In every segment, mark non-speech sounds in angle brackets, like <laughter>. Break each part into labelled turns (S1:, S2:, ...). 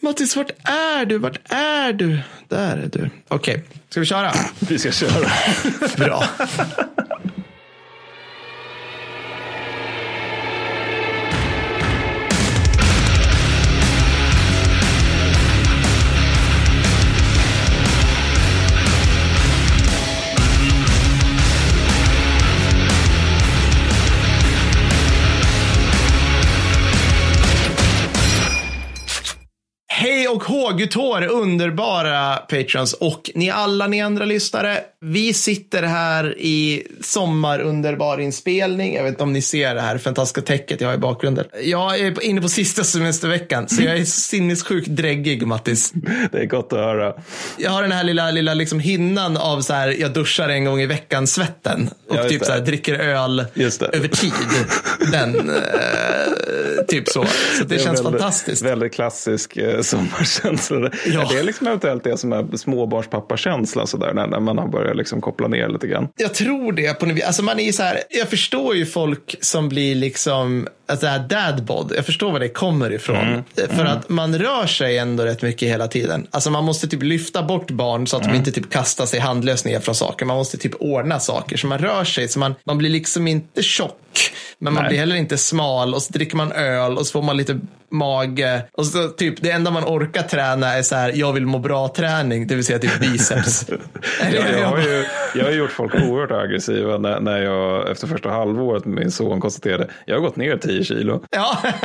S1: Mattis, vart är du? Vart är du? Där är du. Okej, ska vi köra?
S2: Vi ska köra.
S1: Bra. Och hågutår, underbara patrons och ni alla ni andra lyssnare. Vi sitter här i sommarunderbar inspelning. Jag vet inte om ni ser det här fantastiska täcket jag har i bakgrunden. Jag är inne på sista semesterveckan, så jag är sinnessjukt dräggig, Mattis.
S2: Det är gott att höra.
S1: Jag har den här lilla, lilla liksom hinnan av så här, jag duschar en gång i veckan svetten och
S2: Ja,
S1: typ
S2: det.
S1: så här, dricker öl
S2: det.
S1: över tid. Den, eh, typ så. Så det,
S2: är
S1: känns
S2: väldigt,
S1: fantastiskt.
S2: Väldigt klassisk eh, sommarkänsla.
S1: Ja.
S2: Är det liksom eventuellt det som är småbarnspappakänslan sådär när, man har börjat liksom koppla ner lite grann?
S1: Jag tror det på något vis. Alltså man är så här, jag förstår ju folk som blir liksom, alltså det här dadbod, jag förstår var det kommer ifrån. För att man rör sig ändå rätt mycket hela tiden. Alltså man måste typ lyfta bort barn så att de inte typ kastar sig handlöst ner från saker. Man måste typ ordna saker. Så man rör sig, så man, man blir liksom inte tjock. Men man
S2: Nej.
S1: blir heller inte smal och så dricker man öl och så får man lite mage. Och så typ det enda man orkar träna är så här, jag vill må bra träning, det vill säga typ biceps. <laughs>
S2: Jag, jag, har ju, jag har gjort folk oerhört aggressiva när, när jag efter första halvåret med min son konstaterade jag har gått ner 10 kilo.
S1: Ja. <laughs>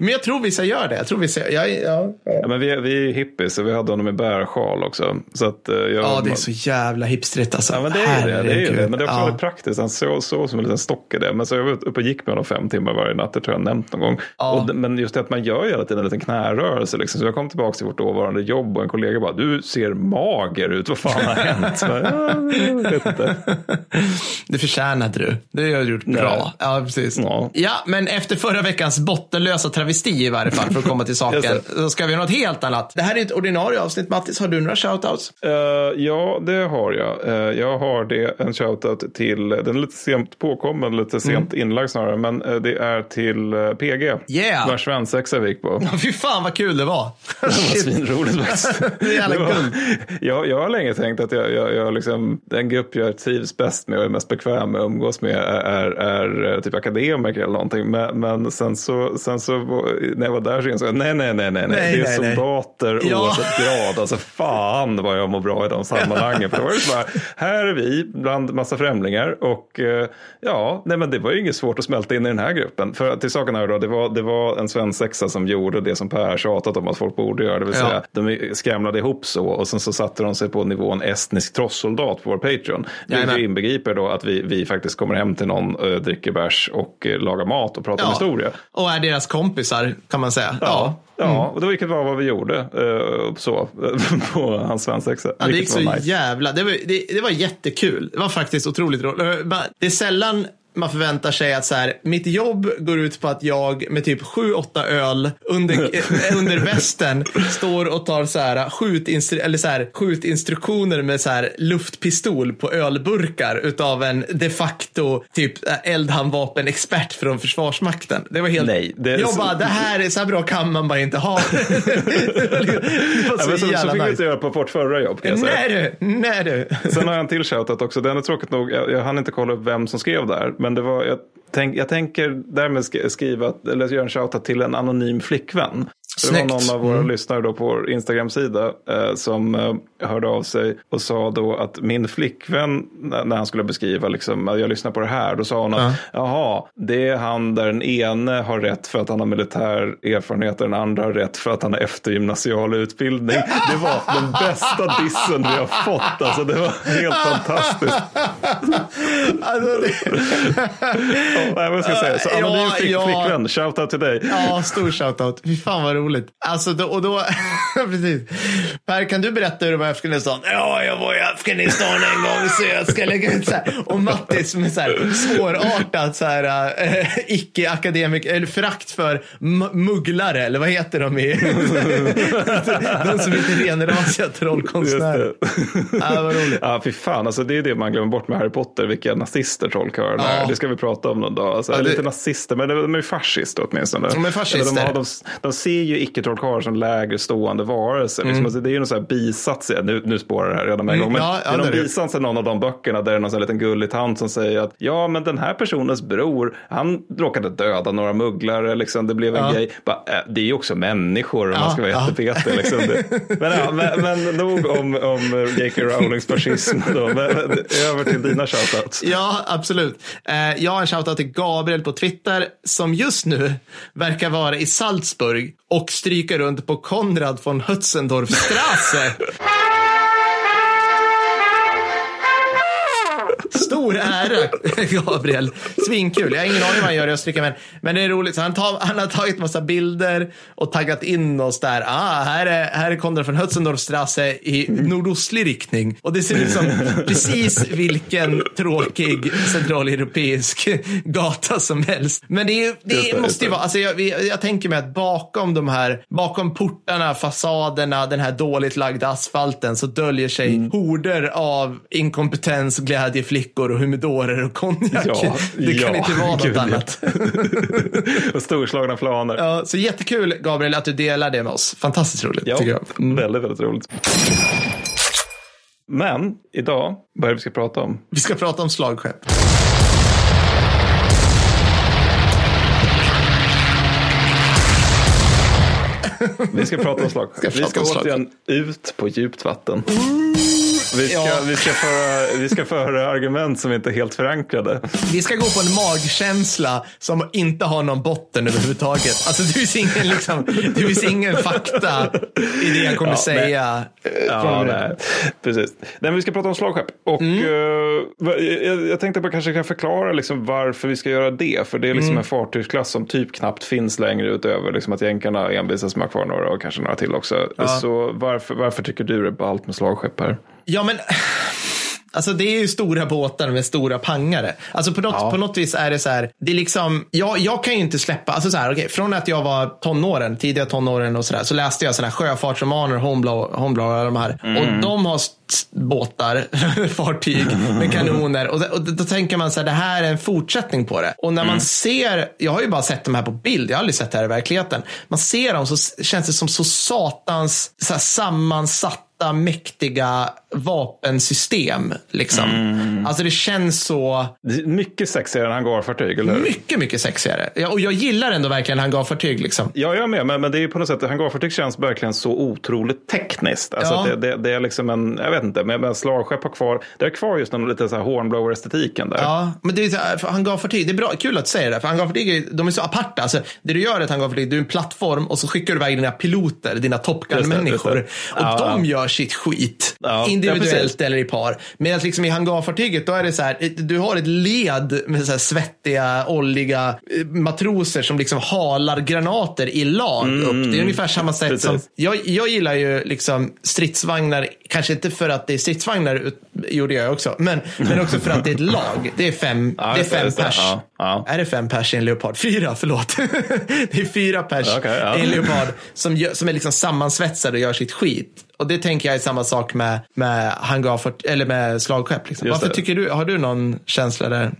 S1: Men jag tror vissa gör det. Jag tror vissa, ja, ja, ja.
S2: Ja, men vi, vi är hippies och vi hade honom i bärsjal också. Så att, eh, jag,
S1: ja, det är så jävla hipstrigt alltså.
S2: Ja, men det är det. det, är det. Men det är också
S1: ja.
S2: väldigt praktiskt. Han sov, sov som en liten stock i det. Men så jag var uppe och gick med honom fem timmar varje natt. Det tror jag nämnt någon gång.
S1: Ja.
S2: Och, men just det att man gör ju hela tiden en liten knärörelse. Liksom. Så jag kom tillbaka till vårt dåvarande jobb och en kollega bara, du ser mager ut. Vad fan har hänt? Så, ja, jag vet inte. <laughs>
S1: Det förtjänade du. Det har du gjort bra. Ja, precis.
S2: Ja.
S1: Ja, men efter förra veckans bottenlösa travesti i varje fall, för att komma till saken, <laughs> så ska vi göra något helt annat. Det här är ett ordinarie avsnitt. Mattis, har du några shoutouts?
S2: Eh, ja, det har jag. Eh, jag har det en shoutout till, den är lite sent påkommen, lite sent inlagd snarare, men eh, det är till PG.
S1: Yeah.
S2: Vars svensexa vi gick på.
S1: Ja, Fy fan vad kul det var. <laughs>
S2: Det var svinroligt <laughs> faktiskt.
S1: Det är jävla
S2: Det var- jag, jag har länge tänkt att jag, jag, jag liksom, den grupp jag trivs bäst med och är mest bekväm med att umgås med är, är, är typ akademiker eller någonting. Men, men sen, så, sen så när jag var där så insåg jag nej, nej, nej, nej, nej.
S1: Nej,
S2: det är
S1: nej, nej.
S2: soldater
S1: Ja.
S2: oavsett grad. Alltså fan vad jag mår bra i de sammanhangen. För det var ju så bara, här är vi bland massa främlingar och eh, ja, nej men det var ju inget svårt att smälta in i den här gruppen. För till saken är då, det var, det var en svensexa som gjorde det som Per tjatat om att folk borde göra. Det vill
S1: Ja.
S2: säga, de skramlade ihop så och sen så satte de sig på nivån estnisk trossoldat på vår Patreon. Vilket inbegriper då att vi, vi faktiskt kommer hem till någon, äh, dricker bärs och äh, lagar mat och pratar om historia.
S1: Och är deras kompisar, kan man säga.
S2: Ja, ja och det vilket var vad vi gjorde eh, så, <laughs> på hans svensexa.
S1: Ja, det gick så
S2: nice.
S1: jävla... Det var, det, det var jättekul. Det var faktiskt otroligt roligt. Det är sällan man förväntar sig att så här, mitt jobb går ut på att jag med typ 7-8 öl under, <laughs> under västen står och tar så här, skjutinstru, eller så här, skjutinstruktioner med så här, luftpistol på ölburkar utav en de facto typ eh, eldhandvapenexpert från Försvarsmakten. Det var helt...
S2: Nej, det
S1: jag
S2: så-
S1: bara, det här är så här bra kan man bara inte ha. <laughs> det var
S2: Ja,
S1: så,
S2: men så, så fick
S1: nice.
S2: inte göra på vårt förra jobb. Kan jag säga.
S1: Nej du, nej du.
S2: Sen har jag en till shoutout också. Den är tråkigt nog. Jag, jag hann inte kolla upp vem som skrev där. Men det var, jag, tänk, jag tänker därmed skriva, eller göra en shoutout till en anonym flickvän. Så det var någon av våra
S1: Mm.
S2: lyssnare då på vår Instagram-sida eh, som eh, hörde av sig och sa då att min flickvän, när, han skulle beskriva, liksom, jag lyssnar på det här, då sa hon att jaha, det är han där den ene har rätt för att han har militär erfarenhet och den andra har rätt för att han har eftergymnasial utbildning. <laughs> Det var den bästa dissen vi har fått. Alltså, det var helt fantastiskt. <laughs>
S1: Alltså, det,
S2: Ja, vad ska jag säga? Så
S1: Ja,
S2: anonym flick,
S1: ja.
S2: flickvän, shoutout till dig.
S1: ja, stor shoutout. Fy fan vad roligt. Alltså, då, och då, <laughs> precis. Per, kan du berätta hur det var i Afghanistan? Ja, jag var i Afghanistan en gång så jag ska lägga ut så här. Och Mattis med så här svårartat så här äh, icke-akademik, eller förakt för mugglare, eller vad heter de i? <laughs> de som inte är renrasiga trollkonstnärer. Ja, vad roligt.
S2: Ja, fy fan. Alltså, det är det man glömmer bort med Harry Potter, vilka nazister trollkarlarna
S1: Ja.
S2: är. Det ska vi prata om någon dag. Alltså,
S1: Ja, det-
S2: Lite nazister, men de är fascister åtminstone.
S1: De är fascister.
S2: De, har, de, de ser ju ju icke-trollkarlar som lägre stående varelser.
S1: Mm.
S2: Liksom, alltså, det är ju någon sån här bisats, nu, nu spårar det här redan med en gång, men
S1: ja, ja,
S2: det är någon
S1: det.
S2: bisats i någon av de böckerna där det är någon sån här liten gullig tant som säger att ja, men den här personens bror, han råkade döda några mugglare, liksom, det blev en
S1: Ja.
S2: grej. Bara, äh, det är ju också människor om man ska vara
S1: ja.
S2: jättepetig. Liksom. Men, ja, men, men nog om, om J.K. Rowlings fascism då. Men, men, över till dina shoutouts.
S1: Ja, absolut. Eh, jag har en shoutout till Gabriel på Twitter som just nu verkar vara i Salzburg och stryker runt på Konrad von Hötzendorfstrasse. <laughs> Stor ära, <laughs> Gabriel. Svinkul. Jag har ingen aning vad han gör i Österrike, men, men det är roligt. Så han, tar, han har tagit massa bilder och taggat in oss där. Ah, här är, här är Konrad von Hötzendorfstrasse i nordostlig riktning. Och det ser ut som precis vilken tråkig centraleuropeisk gata som helst. Men det, är, det,
S2: Just det, just
S1: måste ju vara, alltså jag, jag tänker mig att bakom de här, bakom portarna, fasaderna, den här dåligt lagda asfalten så döljer sig
S2: Mm.
S1: horder av inkompetens, glädjeflickor och humidorer och konjak.
S2: Ja,
S1: det kan
S2: ja,
S1: inte vara något
S2: gud,
S1: annat. <laughs>
S2: och storslagna planer.
S1: Ja, så jättekul, Gabriel, att du delar det med oss. Fantastiskt roligt,
S2: Ja,
S1: tycker jag. Mm.
S2: väldigt, väldigt roligt. Men idag, vad är det vi ska prata om?
S1: Vi ska prata om slagskepp.
S2: Vi ska prata om slagskepp. Vi ska återigen ut på djupt vatten. Vi ska,
S1: Ja.
S2: vi, ska föra, vi ska föra argument som inte är helt förankrade.
S1: Vi ska gå på en magkänsla som inte har någon botten överhuvudtaget. Alltså det finns ingen, liksom, det finns ingen fakta i det jag kommer
S2: Ja,
S1: säga.
S2: Ja, nej, precis. Nej, men vi ska prata om slagskepp. Och,
S1: Mm.
S2: va- jag, jag tänkte att man kanske kan förklara liksom varför vi ska göra det. För det är liksom
S1: Mm.
S2: en fartygsklass som typ knappt finns längre utöver liksom att jänkarna envisas med att ha kvar några och kanske några till också. Så varför, varför tycker du det är ballt med slagskepp här?
S1: Ja, men Alltså det är ju stora båtar med stora pangare. Alltså på något,
S2: Ja.
S1: på något vis är det så här, det är liksom, jag, jag kan ju inte släppa, alltså så här, okej, från att jag var tonåren, tidiga tonåren och sådär, så läste jag sådana här sjöfartsromaner, Homeblow och de här. Och de har båtar, <laughs> fartyg med kanoner. Och, och då tänker man så här, det här är en fortsättning på det. Och när man ser, jag har ju bara sett de här på bild, jag har aldrig sett det här i verkligheten. Man ser dem så känns det som så satans så här, sammansatt mäktiga vapensystem. Liksom. Alltså det känns så
S2: mycket sexigare än hangarfartyg, eller hur?
S1: mycket, mycket sexigare. Ja, och jag gillar ändå verkligen hangarfartyg. Liksom.
S2: Ja, jag med. Men, men det är ju på något sätt, hangarfartyg känns verkligen så otroligt tekniskt. Alltså
S1: Ja.
S2: det, det, det är liksom en, jag vet inte, men, slagskepp har kvar, det är kvar just den lite så här hornblower-estetiken där.
S1: Ja, men det är så här, för hangarfartyg, det är bra, kul att säger det, för hangarfartyg de är så aparta. Alltså, det du gör är ett hangarfartyg, du är en plattform och så skickar du iväg dina piloter, dina Top Gun-människor. Och
S2: Ja,
S1: de gör sitt skit,
S2: ja,
S1: individuellt
S2: precis.
S1: eller i par. Medan liksom i hangarfartyget, då är det så här, du har ett led med så här svettiga, olliga eh, matroser som liksom halar granater i lag upp. Det är ungefär samma sätt
S2: Mm, Precis.
S1: som, jag, jag gillar ju liksom stridsvagnar, kanske inte för att det är stridsvagnar, gjorde jag också, men, men också för att det är ett <laughs> lag. Det är fem,
S2: Ja,
S1: det är fem
S2: det.
S1: pers.
S2: Ja, ja.
S1: Är det fem pers i en leopard? Fyra, förlåt. <laughs> det är fyra pers
S2: ja.
S1: i en leopard som, gör, som är liksom sammansvetsade och gör sitt skit. Och det tänker jag är samma sak med, med hangarfart, eller med slagskepp. Liksom. Varför tycker du, har du någon känsla där?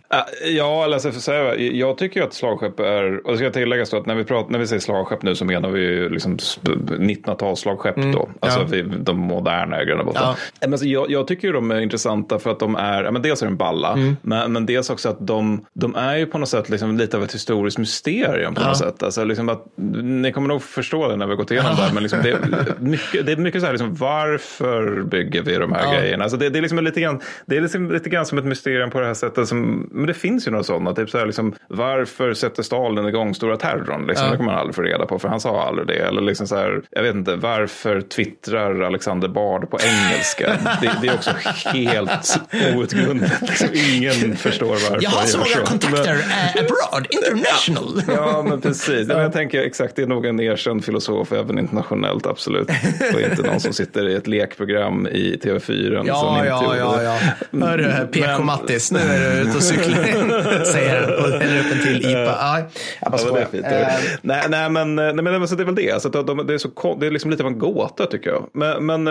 S2: Ja, alltså för säga, jag tycker ju att slagskepp är, och det ska tilläggas då att när vi, pratar, när vi säger slagskepp nu så menar vi ju liksom 1900-tals slagskepp då. Alltså
S1: Mm, ja.
S2: vi, de moderna båtarna.
S1: Ja.
S2: Men alltså, jag, jag tycker ju de är intressanta för att de är, ja, men dels är de balla,
S1: Mm.
S2: men, men dels också att de, de är ju på något sätt liksom lite av ett historiskt mysterium på något sätt. Alltså liksom att, ni kommer nog förstå det när vi gått igenom det här, men liksom det, är mycket, det är mycket så här, liksom, varför bygger vi de här
S1: Ja.
S2: grejerna? Alltså det, det är liksom lite grann, det är liksom lite grann som ett mysterium på det här sättet. Som, men det finns ju några sådana. Typ så här, liksom, varför sätter Stalin igång stora terrorn? Liksom,
S1: Ja.
S2: Det kommer man aldrig få reda på, för han sa aldrig det. Eller liksom så här, jag vet inte, varför twittrar Alexander Bard på engelska? <laughs> det, det är också helt outgrundat. Liksom, ingen förstår varför
S1: Jag har så många kontakter eh, abroad, international. <laughs>
S2: Ja, men precis. Men jag tänker exakt, det är nog en erkänd filosof även internationellt, absolut. Och inte någon som sitter i ett lekprogram i TV4.
S1: Ja, ja, ja, ja. Hörru, PK-Mattis, nu är du ute och <laughs> cyklar, säger han och häller upp en till IPA. Ja, jag bara skojar.
S2: Ja, nej, nej, men, nej, men alltså, det är väl det. Alltså, de, det, är så, det är liksom lite av en gåta tycker jag. Men, men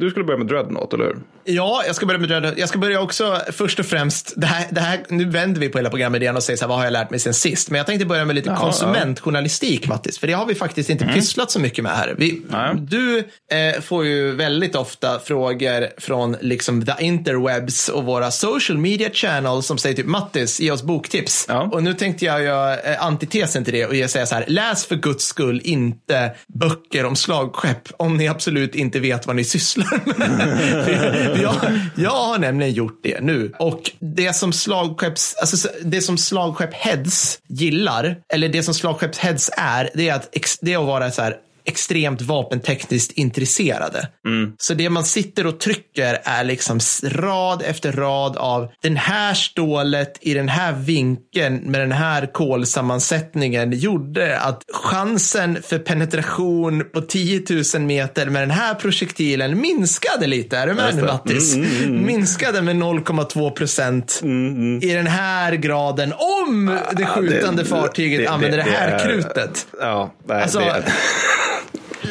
S2: du skulle börja med Dreadnought, eller hur?
S1: Ja, jag ska börja med Dreadnought. Jag ska börja också först och främst, det här, det här, nu vänder vi på hela programmet igen och säger så här, vad har jag lärt mig sen sist? Men jag tänkte börja med lite Jaha, konsumentjournalistik, Mattis, för det har vi faktiskt inte mm. pysslat så mycket med här. Vi, du eh, får ju väldigt ofta frågor från liksom the interwebs och våra social media channels som säger typ Mattis, ge oss boktips. Ja. Och nu tänkte jag göra eh, antitesen till det och säga så här, läs för guds skull inte böcker om slagskepp om ni absolut inte vet vad ni sysslar med. <laughs> jag, jag har nämligen gjort det nu och det som slagskepps, alltså det som slagskepp heads gillar, eller det som slagskepp heads är, det är att, det är att vara så här extremt vapentekniskt intresserade. Mm. Så det man sitter och trycker är liksom rad efter rad av den här stålet i den här vinkeln med den här kolsammansättningen gjorde att chansen för penetration på 10 000 meter med den här projektilen minskade lite. Är du med nu Mattis? Mm, mm, mm, minskade med 0,2 procent mm, mm, i den här graden om det skjutande det, fartyget det, använder det, det här är, krutet.
S2: Ja, nej, alltså,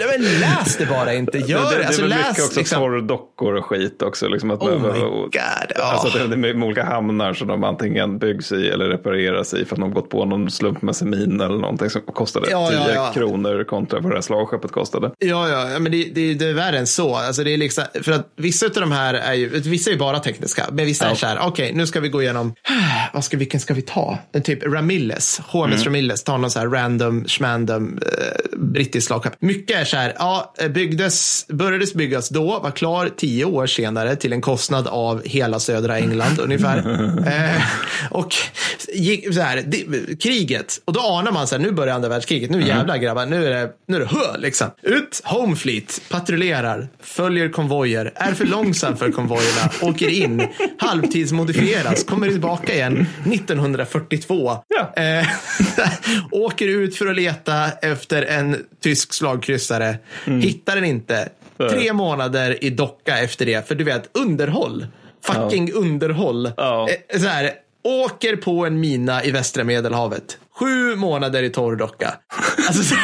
S1: men läs det bara inte. Gör det.
S2: Det,
S1: det alltså,
S2: är
S1: läs,
S2: mycket också liksom... torrdockor och skit också. Liksom att
S1: oh my god.
S2: Alltså det är olika hamnar som de antingen byggs i eller repareras i för att de gått på någon slumpmässig min eller någonting som kostade ja, 10 ja, ja. kronor kontra vad det här slagskeppet kostade.
S1: Ja, ja, men det, det, det är värre än så. Alltså det är liksom, för att vissa av de här är ju, vissa är ju bara tekniska, men vissa är så här, okej, okay, nu ska vi gå igenom, <sighs> vad ska, vilken ska vi ta? En typ Ramilles, HMS mm. Ramilles, ta någon så här random, schmandom, eh, brittisk slagskepp. Mycket är så här, ja, byggdes, börjades byggas då, var klar tio år senare till en kostnad av hela södra England <laughs> ungefär. eh, och gick så här, det, kriget, och då anar man så här, nu börjar andra världskriget, nu mm. jävlar grabbar, nu är det, nu är det hö liksom. Ut, Homefleet, patrullerar, följer konvojer, är för långsam för konvojerna, <laughs> åker in, halvtidsmodifieras, kommer tillbaka igen 1942. Ja. Eh, <laughs> åker ut för att leta efter en tysk slagkryssare, mm. hittar den inte. Tre månader i docka efter det, för du vet, underhåll. Fucking underhåll. Eh, så här, åker på en mina i västra medelhavet. Sju månader i torrdocka. Alltså,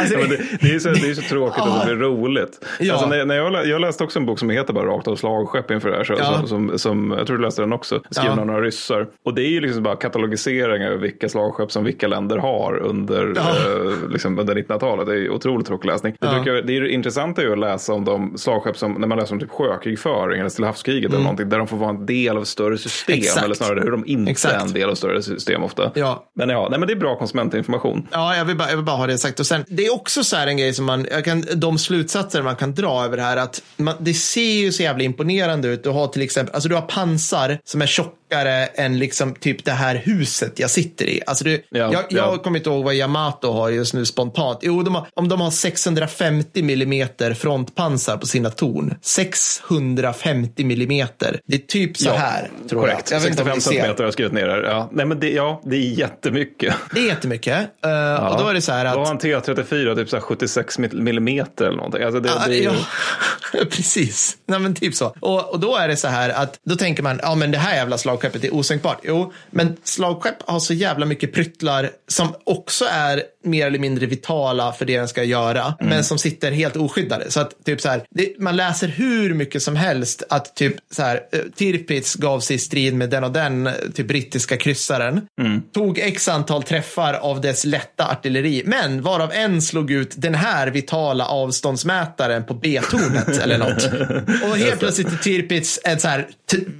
S2: alltså, ja, det, det, är så, det är så <laughs> tråkigt att det blir roligt. Ja. Alltså, när, när jag, jag läste också en bok som heter bara Rakt av slagskepp inför det här. Så, ja. som, som, som, jag tror du läste den också. Skriven av några ryssar. Och det är ju liksom bara katalogiseringar av vilka slagskepp som vilka länder har under, eh, liksom under 1900-talet. Det är otroligt tråkig läsning. Det, brukar, det är intressant att läsa om de slagskepp som, när man läser om typ sjökrigföring eller Stilla havskriget mm. eller någonting, där de får vara en del av större system. Exakt. Eller snarare hur de inte Exakt. är en del av större system ofta. Ja. Men ja, nej, men det är bra konsumentinformation.
S1: Ja, jag vill bara, jag vill bara ha det sagt. Och sen, det är också så här en grej som man, jag kan, de slutsatser man kan dra över det här, att man, det ser ju så jävla imponerande ut. Du har till exempel, alltså du har pansar som är tjocka tjockare än liksom typ det här huset jag sitter i. Alltså det, ja, jag, jag ja. kommer inte ihåg vad Yamato har just nu spontant. Jo, de har, om de har 650 millimeter frontpansar på sina torn. 650 millimeter. Det är typ så här. Ja, tror
S2: korrekt. Jag. Jag 65 centimeter har jag skrivit ner här. Ja. Nej, men det, ja, det är jättemycket.
S1: Det är jättemycket. Uh, ja. Och då är det så här att... Då
S2: har en T34 typ så 76 millimeter eller någonting. Alltså det, uh, det är ju... <laughs>
S1: Precis. Nej, men typ så. Och, och då är det så här att då tänker man, ja men det här jävla slag slagskeppet är osänkbart. Jo, men slagskepp har så jävla mycket pryttlar som också är mer eller mindre vitala för det den ska göra, mm. men som sitter helt oskyddade. Så att typ så här, det, man läser hur mycket som helst att typ så här, eh, Tirpitz gav sig i strid med den och den, typ brittiska kryssaren, mm. tog x antal träffar av dess lätta artilleri, men varav en slog ut den här vitala avståndsmätaren på B-tornet <laughs> eller något. Och helt plötsligt är Tirpitz en så här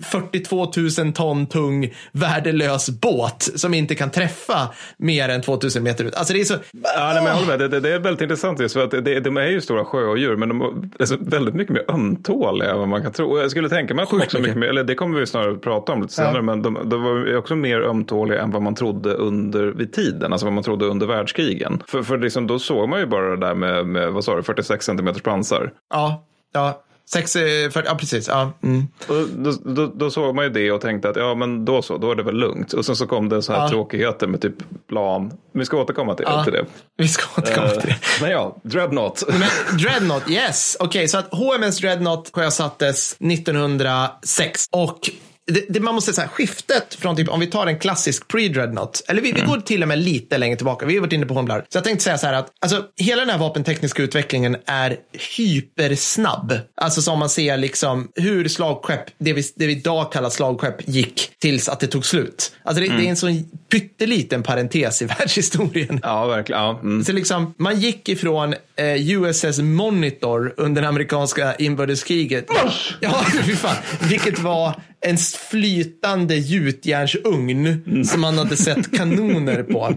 S1: 42 000 ton tung värdelös båt som inte kan träffa mer än 2000 meter ut. Alltså det är så...
S2: Ja, nej, men jag håller med. Det, det, är väldigt intressant just för att det, de är ju stora sjödjur men de är väldigt mycket mer ömtåliga än vad man kan tro. Jag skulle tänka mig att de också mycket mer, eller det kommer vi snarare prata om lite senare, ja. men de, de var också mer ömtåliga än vad man trodde under vid tiden, alltså vad man trodde under världskrigen. För, för liksom, då såg man ju bara det där med, med vad sa du, 46 centimeters pansar.
S1: Ja, ja. 6, eh, 40, ja precis. Ja. Mm.
S2: Och då, då, då såg man ju det och tänkte att ja men då så, då är det väl lugnt. Och sen så kom det så här
S1: Ja.
S2: tråkigheter med typ plan. Vi ska återkomma till,
S1: Ja.
S2: till det.
S1: Vi ska återkomma till det.
S2: Eh, Men ja, Dreadnought. <laughs>
S1: Men Dreadnought, yes. Okej, så att HMS Dreadnought sjösattes 1906 och det, det, man måste säga skiftet från typ, om vi tar en klassisk pre-dreadnought, eller vi, vi går till och med lite längre tillbaka, vi har varit inne på Hornblar. Så jag tänkte säga så här att, alltså hela den här vapentekniska utvecklingen är hypersnabb. Alltså som man ser liksom hur slagskepp, det vi, det vi idag kallar slagskepp, gick tills att det tog slut. Alltså det, det är en sån pytteliten parentes i <laughs> världshistorien.
S2: Ja, verkligen. Ja, mm.
S1: Så liksom, man gick ifrån eh, USS Monitor under det amerikanska inbördeskriget. Ja, <laughs> fy fan. Vilket var en flytande gjutjärnsugn som man hade sett kanoner på.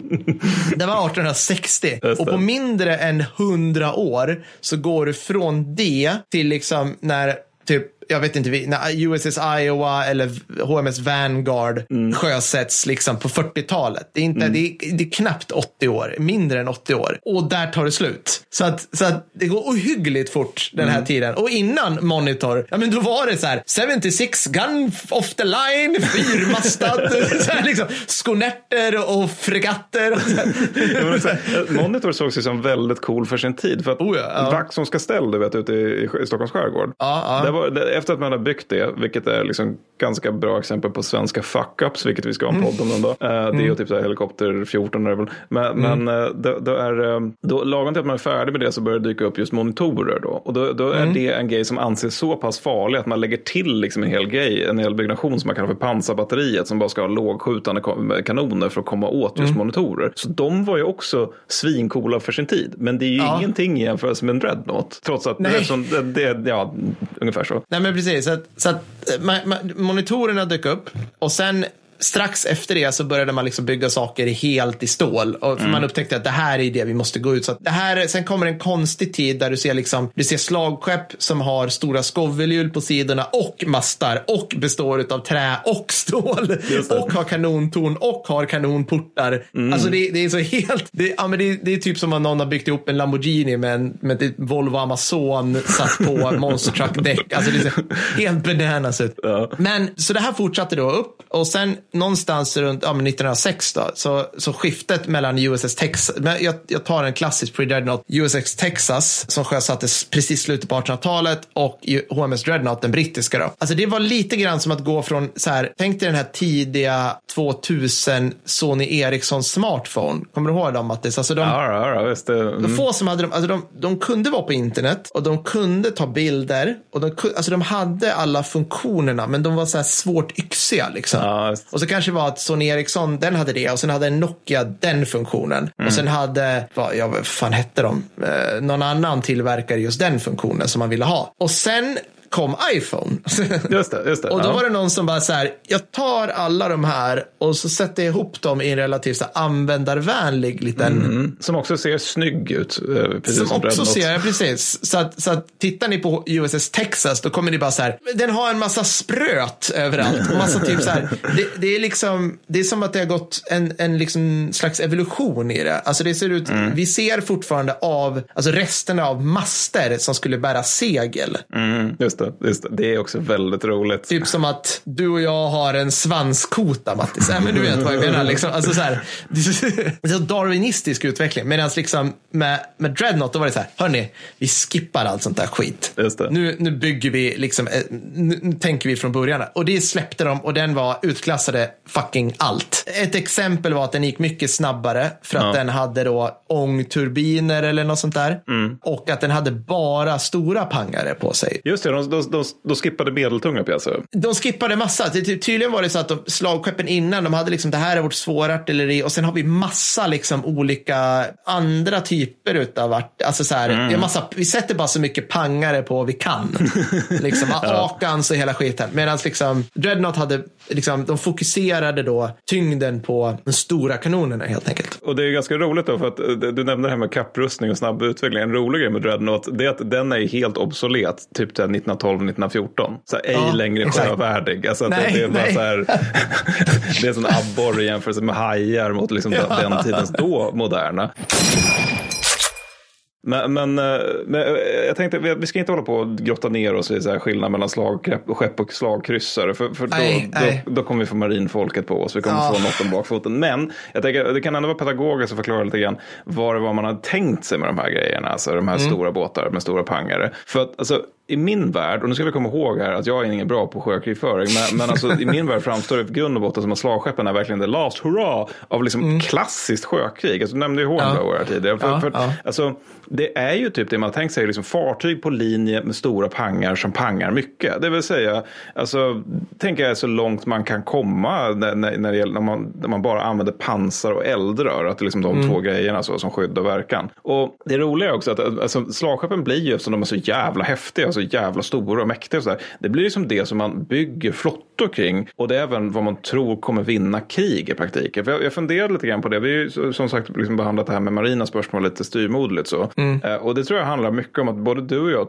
S1: Det var 1860
S2: Just
S1: och på mindre än 100 år så går du från det till liksom när typ jag vet inte, vi- när USS Iowa eller HMS Vanguard sjösätts liksom på 40-talet. Det är, inte, det, är, det är knappt 80 år, mindre än 80 år. Och där tar det slut. Så att, så att det går ohyggligt fort den här tiden. Och innan Monitor, ja men då var det så här 76 gun off the line, fyrmastad, <laughs> så här liksom, skonerter och fregatter. Och så här.
S2: Ja, men så här, Monitor sågs ju som väldigt cool för sin tid. För att
S1: Oh ja, ja.
S2: Vaxholms kastell, du vet, ute i, i Stockholms skärgård.
S1: Ja, ja.
S2: Det var, det, efter att man har byggt det, vilket är liksom ganska bra exempel på svenska fuck-ups, vilket vi ska ha en
S1: Mm.
S2: podd om någon dag. Eh, Det är ju typ så här helikopter 14 är väl. Men,
S1: Mm.
S2: men eh, då, då är, eh, då, lagom till att man är färdig med det så börjar det dyka upp just monitorer då. Och då, då är
S1: Mm.
S2: det en grej som anses så pass farlig att man lägger till liksom en hel grej, en hel byggnation som man kallar för pansarbatteriet som bara ska ha lågskjutande ka- kanoner för att komma åt just
S1: Mm.
S2: monitorer. Så de var ju också svincoola för sin tid. Men det är ju
S1: Ja.
S2: ingenting i jämförelse med en dreadnought. Trots att det, det, ja, ungefär så.
S1: Nej men precis, så att, så att eh, ma, ma, monitorerna dök upp och sen strax efter det så började man liksom bygga saker helt i stål. Och för Man upptäckte att det här är det vi måste gå ut. Så det här, sen kommer en konstig tid där du ser, liksom, du ser slagskepp som har stora skovelhjul på sidorna och mastar och består av trä och stål. Och har kanontorn och har kanonportar. Alltså det, det är så helt, det, ja, men det, det är typ som om någon har byggt ihop en Lamborghini med en med ett Volvo Amazon satt på <laughs> Monster Truck däck. Alltså det ser helt bananas ut.
S2: Ja.
S1: Men så det här fortsatte då upp och sen någonstans runt ja, men 1906 då, så, så skiftet mellan USS Texas, men jag, jag tar en klassisk pre-dreadnought, USS Texas som sjösattes precis slutet på 1800-talet och HMS Dreadnought, den brittiska då. Alltså det var lite grann som att gå från så här, tänk dig den här tidiga 2000 Sony Ericsson smartphone. Kommer du ihåg dem Mattis? Alltså de,
S2: Ja, ja, visst. Det, mm.
S1: de få som hade dem, alltså de, de kunde vara på internet och de kunde ta bilder och de, alltså de hade alla funktionerna men de var så här svårt yxiga liksom.
S2: Ja.
S1: Och så kanske det var att Sony Ericsson, den hade det och sen hade Nokia den funktionen.
S2: Mm.
S1: Och sen hade, vad, ja, vad fan hette de? Eh, någon annan tillverkade just den funktionen som man ville ha. Och sen kom iPhone. <laughs>
S2: Just det, just det.
S1: Och då
S2: ja.
S1: var det någon som bara så här, jag tar alla de här och så sätter jag ihop dem i en relativt så här, användarvänlig liten
S2: Mm. Som också ser snygg ut. eh, Precis som,
S1: som också ser, precis. Så att, så att tittar ni på USS Texas, då kommer ni bara så här, den har en massa spröt överallt. Och massa typ så här, det, det är liksom, det är som att det har gått en, en liksom slags evolution i det. Alltså det ser ut, vi ser fortfarande av, alltså resterna av master som skulle bära segel.
S2: Mm, just, det, just det, det är också väldigt roligt.
S1: Typ som att du och jag har en svanskota, Mattis. Ja, men du vet vad jag menar. Liksom. Alltså så här, en darwinistisk utveckling. Medan liksom med, med Dreadnought, då var det så här, hörni, vi skippar allt sånt där skit.
S2: Just.
S1: Nu, nu bygger vi, liksom, eh, nu, nu tänker vi från början. Och det släppte de och den var utklassade fucking allt. Ett exempel var att den gick mycket snabbare för att
S2: Ja.
S1: den hade då ångturbiner eller något sånt där.
S2: Mm.
S1: Och att den hade bara stora pangare på sig.
S2: Just det, de, de, de, de skippade medeltunga pjäser.
S1: De skippade massa. Tydligen var det så att de, slagskeppen innan, de hade liksom det här är vårt svåra artilleri och sen har vi massa liksom olika andra typer utav art, alltså så här,
S2: Mm.
S1: är massa, vi sätter bara så mycket pangare på vi kan. <laughs> liksom Akans och hela skiten. Medan liksom Dreadnought hade, liksom, de fokuserade då tyngden på de stora kanonerna helt enkelt.
S2: Och det är ganska roligt då, för att eh, du nämnde det här med kapprustning och snabb utveckling. En rolig grej med Dreadnought, det är att den är helt obsolet, typ till 1912-1914. Så ej
S1: Ja,
S2: längre
S1: exakt.
S2: sjövärdig. Alltså att
S1: Nej,
S2: det, är bara
S1: nej.
S2: så här, <laughs> <laughs> det är en sån abborre i jämförelse med hajar mot liksom den, den tidens då moderna. Men, men, eh, men, eh, jag tänkte, vi ska inte hålla på och grotta ner oss i så här skillnad mellan slagskepp och slagkryssare. För, för då, nej. Då, då, kommer vi få marinfolket på oss. Vi kommer ja. få något om bakfoten. Men jag tänker, det kan ändå vara pedagogiskt att förklara lite grann vad det var man hade tänkt sig med de här grejerna. Alltså de här mm. stora båtar med stora pangare. För att alltså, i min värld, och nu ska vi komma ihåg här att jag är ingen bra på sjökrigföring, men, men alltså, i min värld framstår det i grund och botten som att slagskeppen är verkligen the last hurra av liksom mm. klassiskt sjökrig. Alltså, du nämnde ju Hornblower ja. här tidigare. För, ja, för, ja. Alltså, det är ju typ det man har tänkt sig, liksom fartyg på linje med stora pangar som pangar mycket. Det vill säga, alltså, tänker jag så långt man kan komma när, när, det gäller, när, man, när man bara använder pansar och eldrör. Att det är liksom de mm. två grejerna så, som skydd och verkan. Och det roliga är också att alltså, slagskeppen blir ju, eftersom de är så jävla häftiga, så jävla stora och mäktiga och så där, det blir liksom det som man bygger flottor kring. Och det är även vad man tror kommer vinna krig i praktiken. För jag, jag funderade lite grann på det. Vi har ju som sagt liksom behandlat det här med marina spörsmål lite styrmodligt så. Mm. Eh, och det tror jag handlar mycket om att både du och jag,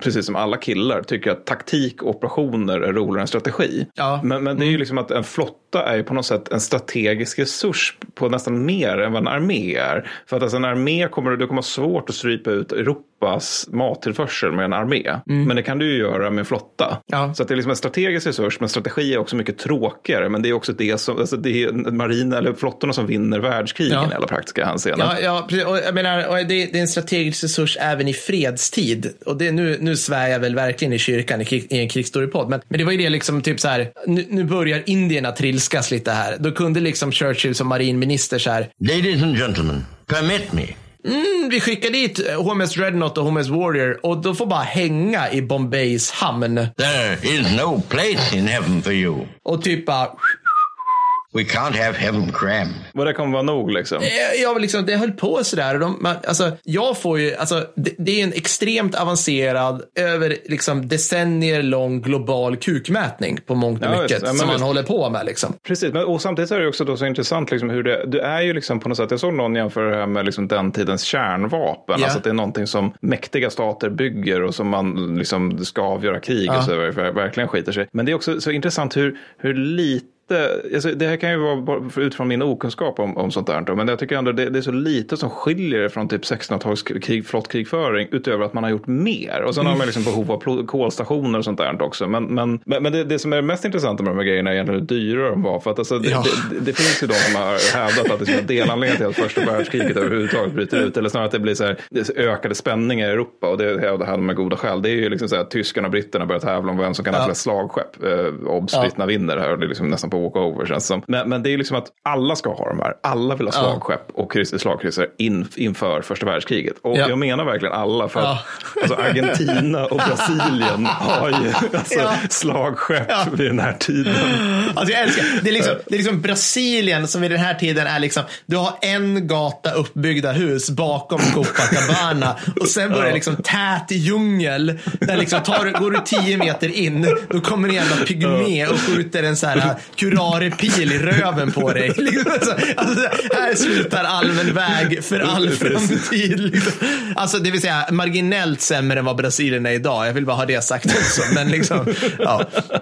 S2: precis som alla killar, tycker att taktik och operationer är roligare än strategi. Ja. Men, men det är ju mm. liksom att en flotta är ju på något sätt en strategisk resurs på nästan mer än vad en armé är. För att alltså en armé kommer, det kommer svårt att strypa ut Europa Europas mattillförsel med en armé. Mm. Men det kan du ju göra med flotta. Ja. Så att det är liksom en strategisk resurs, men strategi är också mycket tråkigare. Men det är också det som, alltså det är marina eller flottorna som vinner världskrigen ja. i alla praktiska hänseenden.
S1: Ja, ja precis. Och jag menar, och det, det, är en strategisk resurs även i fredstid. Och det, nu, nu svär jag väl verkligen i kyrkan i, i en krigsstorypodd. Men, men det var ju det liksom typ så här, nu, nu börjar indierna trilskas lite här. Då kunde liksom Churchill som marinminister så här.
S3: Ladies and gentlemen, permit me.
S1: Mm, vi skickar dit HMS Dreadnought och HMS Warrior och de får bara hänga i Bombays hamn.
S3: There is no place in heaven for you.
S1: Och typ bara
S3: We can't have heaven cram.
S2: Vad det kommer vara nog liksom?
S1: Eh, ja, liksom, det höll på sådär. De, man, alltså, jag får ju, alltså, det, det, är en extremt avancerad, över liksom, decennier lång global kukmätning på mångt och ja, mycket ja, som man håller på med. Liksom.
S2: Precis, men, och samtidigt är det också då så intressant liksom, hur det, det är ju liksom på något sätt, jag såg någon jämföra det här med liksom, den tidens kärnvapen. Yeah. Alltså att det är någonting som mäktiga stater bygger och som man liksom, ska avgöra krig ja. och så verkligen skiter sig. Men det är också så intressant hur, hur lite alltså det här kan ju vara utifrån min okunskap om, om sånt där. Men jag tycker ändå det, det är så lite som skiljer det från typ 1600-talskrig, flottkrigföring utöver att man har gjort mer. Och sen har man liksom behov av kolstationer och sånt där också. Men, men, men det, det som är mest intressant med de här grejerna är egentligen hur dyra de var. För att alltså, ja. det, det, det, finns ju de som har hävdat att det är delanledning till att första världskriget överhuvudtaget bryter ut. Eller snarare att det blir så här, ökade spänningar i Europa. Och det hävdar de med goda skäl. Det är ju liksom så här, tyskarna och britterna börjar tävla om vem som kan ja. ha flest slagskepp. Eh, Obs, ja. vinner här. Och det är liksom nästan på walkover känns som. Men, men det är liksom att alla ska ha de här. Alla vill ha slagskepp och slagkryssare in, inför första världskriget. Och ja. jag menar verkligen alla. För att alltså Argentina och Brasilien har ju alltså, slagskepp vid den här tiden.
S1: Alltså jag älskar, det är, liksom, det är liksom Brasilien som vid den här tiden är liksom, du har en gata uppbyggda hus bakom Copacabana och sen börjar det liksom tät djungel. Där liksom tar, går du tio meter in, då kommer en jävla pygmé och skjuter en så här <laughs> curare-pil i röven på dig. <laughs> Liksom, alltså, här slutar allmän väg för all framtid. Liksom. Alltså, det vill säga marginellt sämre än vad Brasilien är idag. Jag vill bara ha det sagt också. Men liksom, ja. <laughs>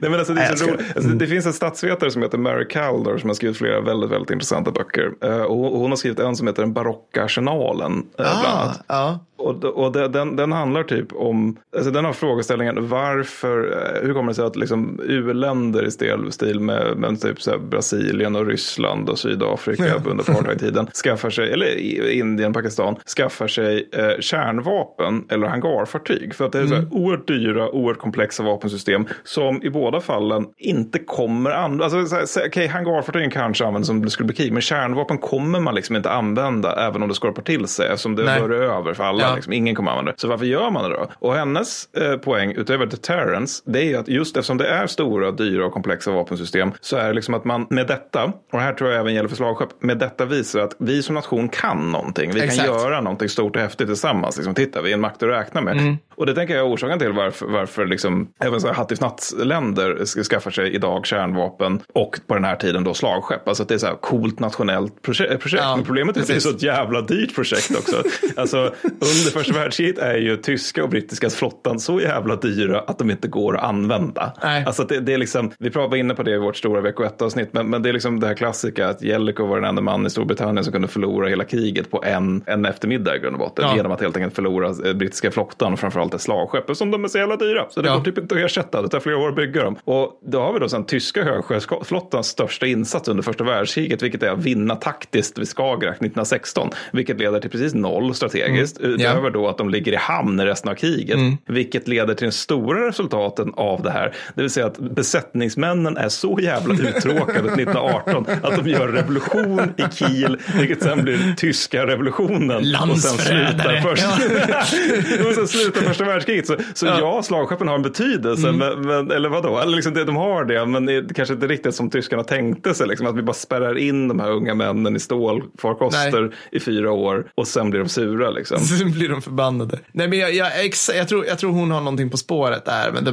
S2: Nej, men alltså, det, är så roligt. Alltså, det finns en statsvetare som heter Mary Calder som har skrivit flera väldigt, väldigt intressanta böcker. Uh, och hon har skrivit en som heter Den barocka arsenalen. Uh, ah, bland annat. Ja. Och, och den, den handlar typ om, alltså den har frågeställningen varför, eh, hur kommer det sig att liksom u-länder i stil, stil med, med typ så Brasilien och Ryssland och Sydafrika ja. under apartheidtiden <laughs> skaffar sig, eller Indien, Pakistan, skaffar sig eh, kärnvapen eller hangarfartyg. För att det är mm. så oerhört dyra, oerhört komplexa vapensystem som i båda fallen inte kommer användas. Alltså, Okej, okay, hangarfartygen kanske används om det skulle bli krig, men kärnvapen kommer man liksom inte använda även om det skorpar till sig eftersom det bör över för alla. Ja. Liksom. Ingen kommer använda det. Så varför gör man det då? Och hennes eh, poäng utöver deterrence, det är ju att just eftersom det är stora, dyra och komplexa vapensystem så är det liksom att man med detta, och här tror jag även gäller för slagskepp, med detta visar att vi som nation kan någonting. Vi Exakt. kan göra någonting stort och häftigt tillsammans. Liksom, titta, vi är en makt att räkna med. Mm. Och det tänker jag är orsaken till varför, varför liksom, även så hattifnattsländer skaffar sig idag kärnvapen och på den här tiden då slagskepp. Alltså att det är så här coolt nationellt projekt. projekt. Ja, Men problemet är att det är så ett jävla dyrt projekt också. <laughs> alltså under första världskriget är ju tyska och brittiska flottan så jävla dyra att de inte går att använda.
S1: Nej.
S2: Alltså det, det är liksom, vi var inne på det i vårt stora vecko 1-avsnitt, men, men det är liksom det här klassiska att Jellicoe var den enda man i Storbritannien som kunde förlora hela kriget på en, en eftermiddag i grund och botten.
S1: Ja.
S2: Genom att helt enkelt förlora eh, brittiska flottan framförallt ett slagskepp som de är så jävla dyra. Så det
S1: Ja.
S2: går typ inte att ersätta, det tar flera år att bygga dem. Och då har vi då sen tyska högsjöflottans största insats under första världskriget, vilket är att vinna taktiskt vid Skagerrak 1916, vilket leder till precis noll strategiskt, utöver då att de ligger i hamn i resten av kriget, vilket leder till den stora resultaten av det här, det vill säga att besättningsmännen är så jävla uttråkade 1918 att de gör revolution i Kiel, vilket sen blir tyska revolutionen. Och sen slutar, först, <laughs> och sen slutar första världskriget. Så, så ja.
S1: Ja.
S2: slagskeppen har en betydelse, men, men, eller vadå? Eller liksom det, de har det, men det kanske inte riktigt som tyskarna tänkte sig, liksom, att vi bara spärrar in de här unga männen i stålfarkoster i fyra år och sen blir de sura. Liksom. <laughs>
S1: Sen blir de förbannade. Nej, men jag, jag, ex, jag, tror, jag tror hon har någonting på spåret där med The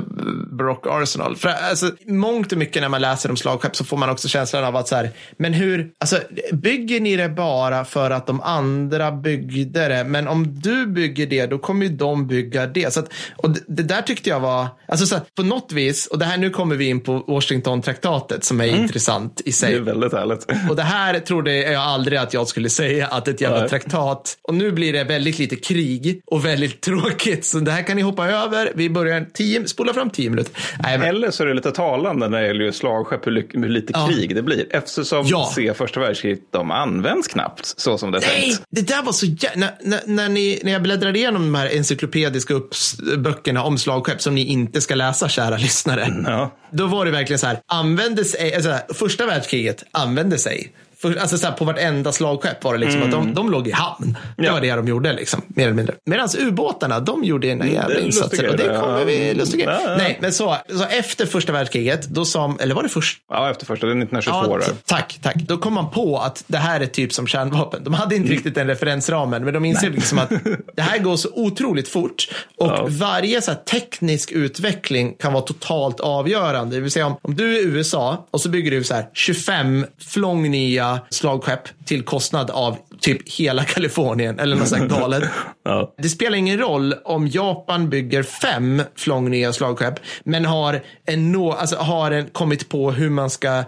S1: Baroque Arsenal. För alltså, mångt och mycket när man läser om slagskepp så får man också känslan av att så här, men hur, alltså bygger ni det bara för att de andra byggde det? Men om du bygger det, då kommer ju de bygga det. Så att, och det, det där tyckte jag var, alltså så här, på något vis, och det här nu kommer vi in på Washington-traktatet som är intressant i sig.
S2: Det är väldigt härligt. <laughs>
S1: Och det här trodde jag aldrig att jag skulle säga, att ett jävla
S2: Nej.
S1: traktat. Och nu blir det väldigt lite krig och väldigt tråkigt. Så det här kan ni hoppa över. Vi börjar tio, spola fram tio minuter. Nej, men,
S2: Eller så är det lite talande när det gäller slagskepp hur, lite
S1: Ja.
S2: krig det blir. Eftersom
S1: Ja.
S2: se första världskriget, de används knappt så som det är
S1: nej,
S2: tänkt.
S1: det där var så jä... när, när, när, ni, när jag bläddrade igenom de här encyklopediska upps- böckerna om slagskepp som ni inte ska läsa, kära lyssnare.
S2: Ja.
S1: Då var det verkligen så här, använde sig, alltså, första världskriget använde sig. För, alltså så här, på vartenda slagskepp var det liksom att de, de låg i hamn. Det
S2: Mm. Ja.
S1: var det de gjorde, liksom, mer eller mindre. Medan ubåtarna, de gjorde en jävla insatser. Och det kommer vi, lustiga
S2: Ja, ja.
S1: Nej, men så, så efter första världskriget, då sa, eller var det först?
S2: ja, efter första, det är 1922.
S1: Ja, tack, tack. Då kom man på att det här är typ som kärnvapen. De hade inte riktigt den referensramen, men de inser liksom att det här går så otroligt fort. Och
S2: Ja.
S1: varje så teknisk utveckling kan vara totalt avgörande. Det vill säga om, om du är USA och så bygger du så här 25 flång nya slagskepp till kostnad av typ hela <laughs> Kalifornien eller något sånt galet. <laughs>
S2: Ja.
S1: Det spelar ingen roll om Japan bygger fem flång nya slagskepp, men har, en nå, alltså har en, kommit på hur man ska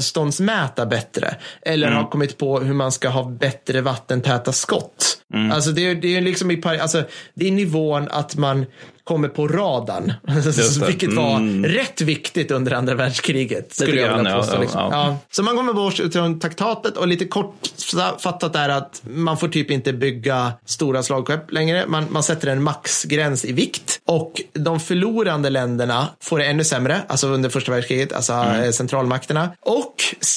S1: avståndsmäta bättre. Eller har kommit på hur man ska ha bättre vattentäta skott. Alltså det, är- det är liksom i alltså det är nivån att man kommer på radarn. <laughs> Vilket var rätt viktigt under andra världskriget. Skulle jag vilja
S2: ja,
S1: påstå.
S2: ja,
S1: liksom.
S2: ja.
S1: Ja. Så man kommer bort utifrån traktatet och lite kortfattat är att man får typ inte bygga stora slagskepp längre. Man, man sätter en maxgräns i vikt och de förlorande länderna får det ännu sämre, alltså under första världskriget, alltså eh, centralmakterna. Och,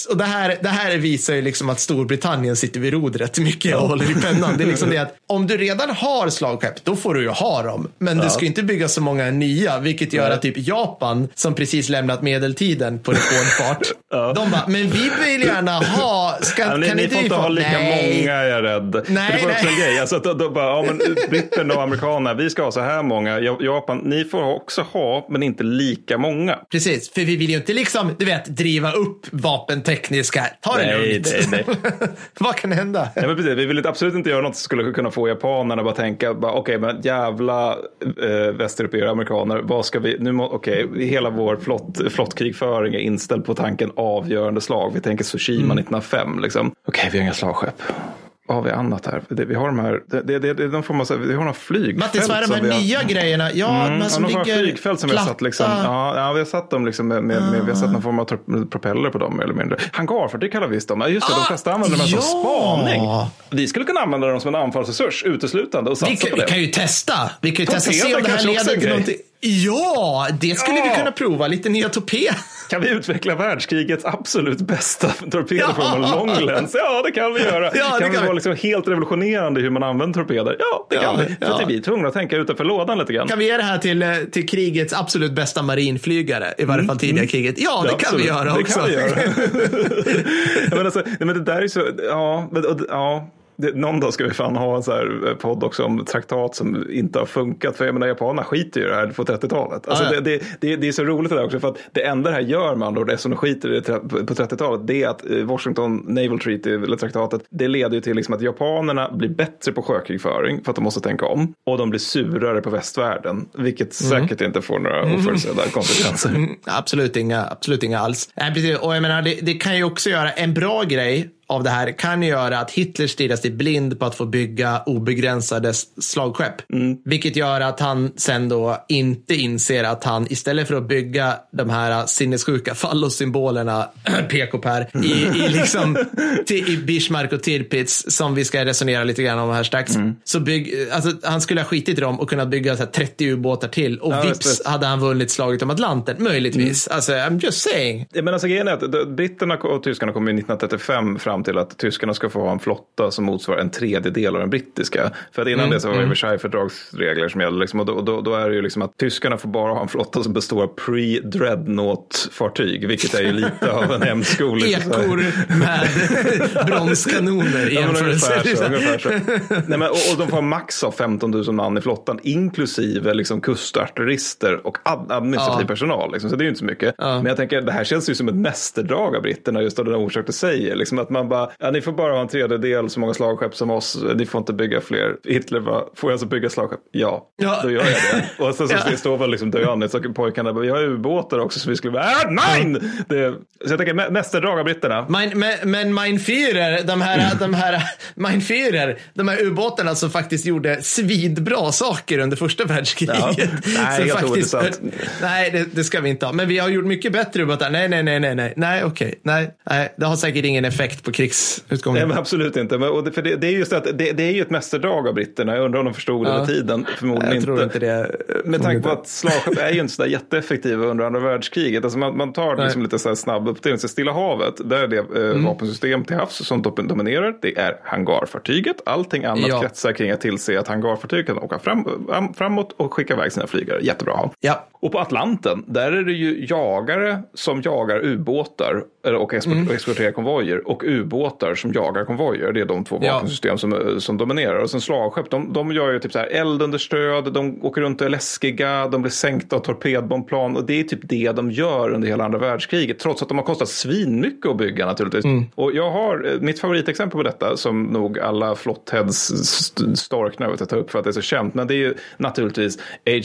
S1: och det, här, det här visar ju liksom att Storbritannien sitter vid rodret mycket och håller i pennan. Det är liksom <laughs> det att om du redan har slagskepp, då får du ju ha dem. Men du ska ju inte bygga så många nya, vilket gör
S2: Nej.
S1: att typ Japan, som precis lämnat medeltiden på rekordfart, <laughs> de bara, men vi vill gärna ha, ska,
S2: Ja, ni,
S1: kan
S2: ni
S1: inte
S2: får
S1: vi
S2: inte ha lika
S1: Nej.
S2: många är jag rädd.
S1: Nej,
S2: det var också
S1: nej.
S2: en grej. Alltså, att då, då bara, ja, men <laughs> britterna och amerikanerna, vi ska ha så här många. Ja- Japan, ni får också ha, men inte lika många.
S1: Precis, för vi vill ju inte liksom, du vet, driva upp vapentekniska. Ta det
S2: Nej,
S1: lugnt.
S2: nej, <laughs>
S1: Vad kan hända?
S2: Nej, men precis, vi vill absolut inte göra något som skulle kunna få japanerna bara tänka, bara, okej, men jävla eh, västeuropeer och amerikaner, vad ska vi, nu okej, hela vår flott, flottkrigföring är inställd på tanken avgörande slag. Vi tänker Tsushima 1905, liksom. Okej, vi har inga slagskepp. Vad har vi annat här? Det, vi har de här, det, det, det, de får man säga, vi har några flygfält.
S1: Mattis, vad är de
S2: som
S1: här
S2: vi har-
S1: nya grejerna? Ja,
S2: Mm,
S1: men som
S2: ja,
S1: ligger
S2: flygfält som vi har satt liksom.
S1: platta.
S2: Ja, ja, vi har satt dem liksom med, med, med vi har satt någon form av propeller på dem mer eller mindre. Hangarfartyg kallar vi dem. Ja, just det, de
S1: Ah,
S2: flesta använder dem som
S1: ja.
S2: spaning. Vi skulle kunna använda dem som en anfallsresurs uteslutande och satsa
S1: Vi kan,
S2: på
S1: vi
S2: det.
S1: kan ju testa. Vi kan ju testa och se
S2: Torpeder
S1: om det här leder till någonting. Ja, det skulle
S2: Ja.
S1: vi kunna prova. Lite nya torped.
S2: Kan vi utveckla världskrigets absolut bästa torpeder
S1: Ja.
S2: långläns? Ja, det kan vi göra.
S1: Ja, det
S2: kan
S1: kan
S2: vi
S1: vi.
S2: vara liksom helt revolutionerande hur man använder torpeder? Ja, det
S1: Ja,
S2: kan vi. För
S1: ja.
S2: att vi är tvungna att tänka utanför lådan lite grann.
S1: Kan vi ge det här till, eh, till krigets absolut bästa marinflygare? I varje fall tidigare kriget. Ja, det kan vi göra
S2: det
S1: också.
S2: Kan vi göra. <laughs> <laughs> men alltså, men det där är så, ja, men, och, ja. Det, någon dag ska vi fan ha en så här eh, podd också om traktat som inte har funkat. För jag menar, japanerna skiter ju i det här på 30-talet. Alltså,
S1: Ah, ja.
S2: det, det, det, det är så roligt det där också. För att det enda det här gör med andra ord, eftersom de skiter i det på 30-talet, det är att eh, Washington Naval Treaty, eller traktatet, det leder ju till liksom att japanerna blir bättre på sjökrigföring för att de måste tänka om. Och de blir surare på västvärlden, vilket säkert inte får några oförutsedda konsekvenser.
S1: Mm, absolut inga, absolut inga alls. Och jag menar, det, det kan ju också göra en bra grej av det här kan göra att Hitler stirrar sig blind på att få bygga obegränsade slagskepp. Vilket gör att han sen då inte inser att han istället för att bygga de här sinnessjuka <laughs> fallossymbolerna, <clears throat> PK-Per, i, i, <laughs> liksom, i Bismarck och Tirpitz, som vi ska resonera lite grann om här strax, så bygg, alltså, han skulle ha skitit i dem och kunnat bygga så här 30 ubåtar till och
S2: Ja,
S1: vips
S2: visst,
S1: hade han vunnit slaget om Atlanten, möjligtvis. Alltså, I'm just saying.
S2: Ja, men alltså, grejen är att britterna och tyskarna kommer 1935 fram till att tyskarna ska få ha en flotta som motsvarar en tredjedel av den brittiska. För att innan det så var det Versailles-fördragsregler som gäller. Liksom, och då, då, då är det ju liksom att tyskarna får bara ha en flotta som består av pre-dreadnought-fartyg, vilket är ju lite av en hämsko. <laughs> liksom.
S1: Ekor med <laughs> bronskanoner i
S2: Ja,
S1: jämförelse.
S2: ungefär så. Ungefär så. <laughs> Nej, men, och, och de får max av 15 000 man i flottan, inklusive liksom, kustartillerister och ad- administrativ
S1: Ja.
S2: personal. Liksom, så det är ju inte så mycket. Men jag tänker, det här känns ju som ett mästerdrag av britterna, just av den orsak du säger. Liksom, att man bara, ja, ni får bara ha en tredjedel så många slagskepp som oss, ni får inte bygga fler. Hitler bara, får jag alltså bygga slagskepp? Ja,
S1: Ja.
S2: då gör jag det. <laughs> Och sen så
S1: Ja.
S2: står väl liksom döende, så pojkarna bara, vi har ubåtar också, så vi skulle bara, äh, nej! Det, så jag tänker, mä- mästerdrag av britterna.
S1: Men, men, men Mein Führer, de här, <clears throat> de här, Mein Führer, de här ubåtarna som faktiskt gjorde svidbra saker under första världskriget.
S2: Ja. <laughs> Nej, helt ointressant.
S1: Nej, det, det ska vi inte ha. Men vi har gjort mycket bättre ubåtar. Nej, nej, nej, nej, nej, nej, okej, nej, nej, det har säkert ingen effekt på
S2: Nej,
S1: krigsutgången.
S2: men absolut inte. Men, och det, för det, det är just att det, det är ju ett mästerdrag av britterna. Jag undrar om de förstod det
S1: Ja.
S2: med tiden. Förmodligen
S1: Jag tror
S2: inte.
S1: inte det.
S2: Med tanke på att slagskepp är ju inte så jätteeffektiva under andra världskriget. Alltså man, man tar liksom lite så här snabb uppdelning. Så Stilla havet, där är det eh,
S1: Mm.
S2: vapensystem till havs som dom- dominerar. Det är hangarfartyget. Allting annat
S1: Ja.
S2: kretsar kring att tillse att hangarfartyg kan åka fram, fram- framåt och skicka iväg sina flygare. Jättebra.
S1: Ja,
S2: Och på Atlanten, där är det ju jagare som jagar ubåtar och
S1: Mm.
S2: exporterar konvojer och ubåtar som jagar konvojer. Det är de två
S1: Ja.
S2: vapensystem som, eh, som dominerar. Och sen slagskepp, de, de gör ju typ så här eldunderstöd, de åker runt och är läskiga, de blir sänkta av torpedbombplan och det är typ det de gör under hela andra världskriget. Trots att de har kostat svinmycket att bygga naturligtvis.
S1: Mm.
S2: Och jag har eh, mitt favoritexempel på detta som nog alla flottheads st- storknar vet jag, tar upp för att det är så känt. Men det är ju naturligtvis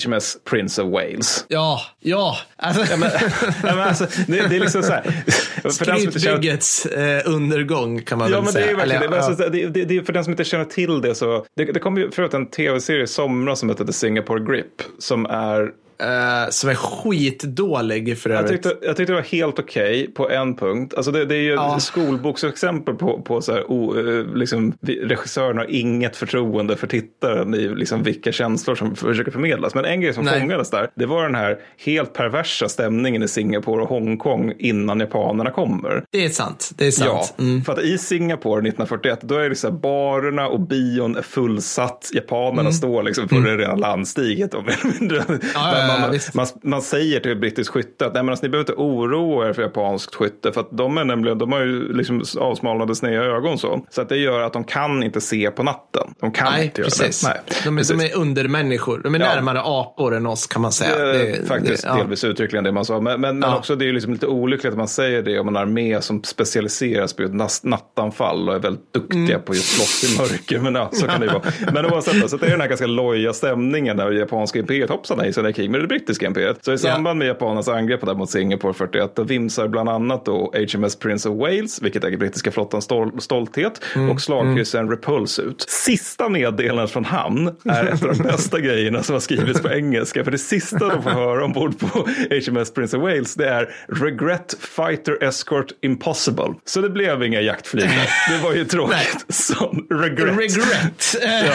S2: HMS Prince of Wales.
S1: ja, ja. Alltså,
S2: Ja, men, <laughs> ja, men alltså, det, det är liksom så här. För den som inte känner,
S1: Skrytbyggets eh, undergång kan man
S2: ja,
S1: väl
S2: men det är
S1: säga. Eller,
S2: det.
S1: Ja.
S2: alltså, det, det, det. För den som inte känner till det så. Det, det kom ju förut en tv-serie i somras som heter The Singapore Grip. Som är
S1: Eh, som är skitdålig för
S2: Jag
S1: övrigt.
S2: tyckte, jag tyckte det var helt okej på en punkt. Alltså det, det är ju
S1: Ja.
S2: skolboksexempel på, på så här, o, eh, liksom, regissören har inget förtroende för tittaren i liksom, vilka känslor som försöker förmedlas. Men en grej som
S1: Nej.
S2: fångades där, det var den här helt perversa stämningen i Singapore och Hongkong innan japanerna kommer.
S1: Det är sant. Det är sant.
S2: Ja,
S1: Mm.
S2: för att i Singapore 1941 då är det så här, barerna och bion är fullsatt. Japanerna står liksom på det rena landstiget. Och mer eller mindre.
S1: Mm. ja,
S2: man, man, man säger till brittisk skytte att Nej, men alltså, ni behöver inte oroa er för japanskt skytte. För att de, är nämligen, de har ju liksom avsmalnade sneda ögon så. Så att det gör att de kan inte se på natten. De kan
S1: Nej,
S2: inte göra
S1: precis.
S2: det. Nej,
S1: de, är,
S2: precis.
S1: de är undermänniskor. De är
S2: Ja.
S1: närmare apor än oss kan man säga.
S2: Det
S1: Det-
S2: faktiskt
S1: det- ja.
S2: delvis uttryckligen det man sa. Men, men, men också det är liksom lite olyckligt att man säger det om en armé som specialiseras på nattanfall och är väldigt duktiga
S1: Mm.
S2: på just slåss i mörker. Men ja, så kan det ju vara. <laughs> Men oavsett, så det är den här ganska loja stämningen där japanska imperiet, hoppsan hejsan är krig med det brittiska imperiet. Så i samband med japanernas angrepp där mot Singapore 41, då vimsar bland annat då HMS Prince of Wales, vilket är brittiska flottans stol- stolthet,
S1: Mm.
S2: och slagkryssaren Repulse ut. Sista meddelandet från hamn är ett av de <laughs> bästa grejerna som har skrivits på engelska. För det sista de får höra ombord på HMS Prince of Wales det är Regret Fighter Escort Impossible. Så det blev inga jaktflyg. Det var ju <laughs> tråkigt. Sån regret.
S1: Regret.
S2: Ja.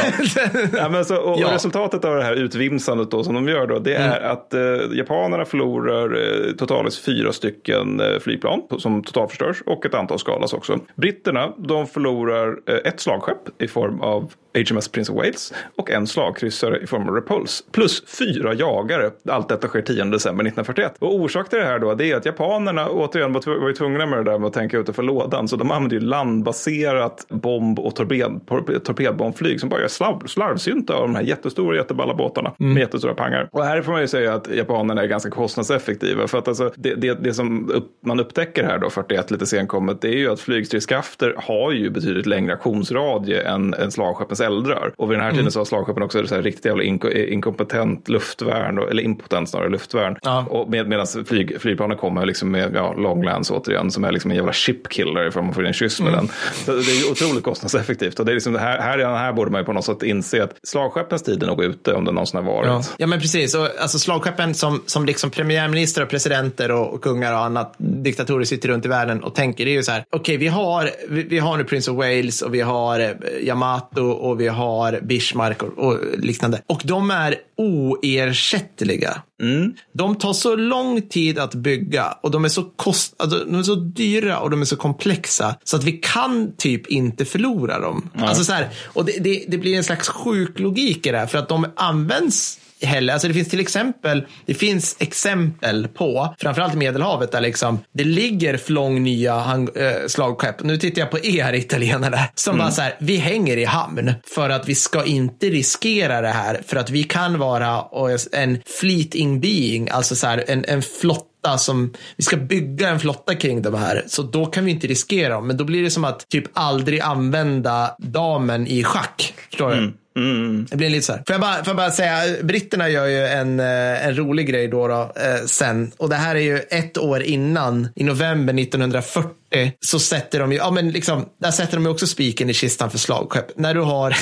S2: <laughs> Ja, men så, och,
S1: Ja.
S2: och resultatet av det här utvimsandet då, som de gör då, det är är att eh, japanerna förlorar eh, totalt fyra stycken eh, flygplan som totalförstörs och ett antal skadas också. Britterna, de förlorar eh, ett slagskepp i form av HMS Prince of Wales och en slagkryssare i form av Repulse. Plus fyra jagare. Allt detta sker 10 december 1941. Och orsak till det här då det är att japanerna återigen var ju tvungna med det där med att tänka utanför lådan. Så de använder ju landbaserat bomb och torped, torpedbombflyg som bara gör slarv, slarvsynta av de här jättestora jätteballa båtarna mm. med jättestora pangar. Och här får man ju säga att japanerna är ganska kostnadseffektiva. För att alltså, det, det, det som upp, man upptäcker här då, 41 lite senkommet, det är ju att flygstridskrafter har ju betydligt längre aktionsradie än, än slagskeppens eldrör. Och vid den här tiden mm. så har slagskeppen också så här riktigt jävla ink inkompetent luftvärn, eller impotent snarare luftvärn. Ja. Och med, medan flyg, flygplanen kommer liksom med ja, långlans återigen, som är liksom en jävla chipkiller ifall man får en kyss med mm. den. Så det är otroligt kostnadseffektivt. Och det är liksom här, här, här borde man ju på något sätt inse att slagskeppens tid är nog ute om det någonsin har varit.
S1: Ja, ja men precis. Och, alltså slagskeppen som, som liksom premiärminister och presidenter och, och kungar och annat diktatorer sitter runt i världen och tänker, det är ju så här, okej, okay, vi, har, vi, vi, har nu Prince of Wales och vi har eh, Yamato och vi har Bismarck och, och liknande. Och de är oersättliga. Mm. De tar så lång tid att bygga och de är så, kost, alltså, de är så dyra och de är så komplexa så att vi kan typ inte förlora dem. Mm. Alltså så här, och det, det, det, blir en slags sjuk logik i det här för att de används heller. Alltså det finns till exempel, det finns exempel på, framförallt i Medelhavet, där liksom det ligger flång nya äh, slagskepp. Nu tittar jag på er <laughs> italienare som mm. bara så här, vi hänger i hamn för att vi ska inte riskera det här för att vi kan vara en fleeting being, alltså så här en, en flotta som, vi ska bygga en flotta kring de här, så då kan vi inte riskera dem. Men då blir det som att typ aldrig använda damen i schack. Förstår du? Mm. Det blir lite så här. Får jag, bara, får jag bara säga, britterna gör ju en, eh, en rolig grej då, då eh, sen. Och det här är ju ett år innan, i november 1940 så sätter de ju, ja men liksom, där sätter de ju också spiken i kistan för slagskepp. När du har,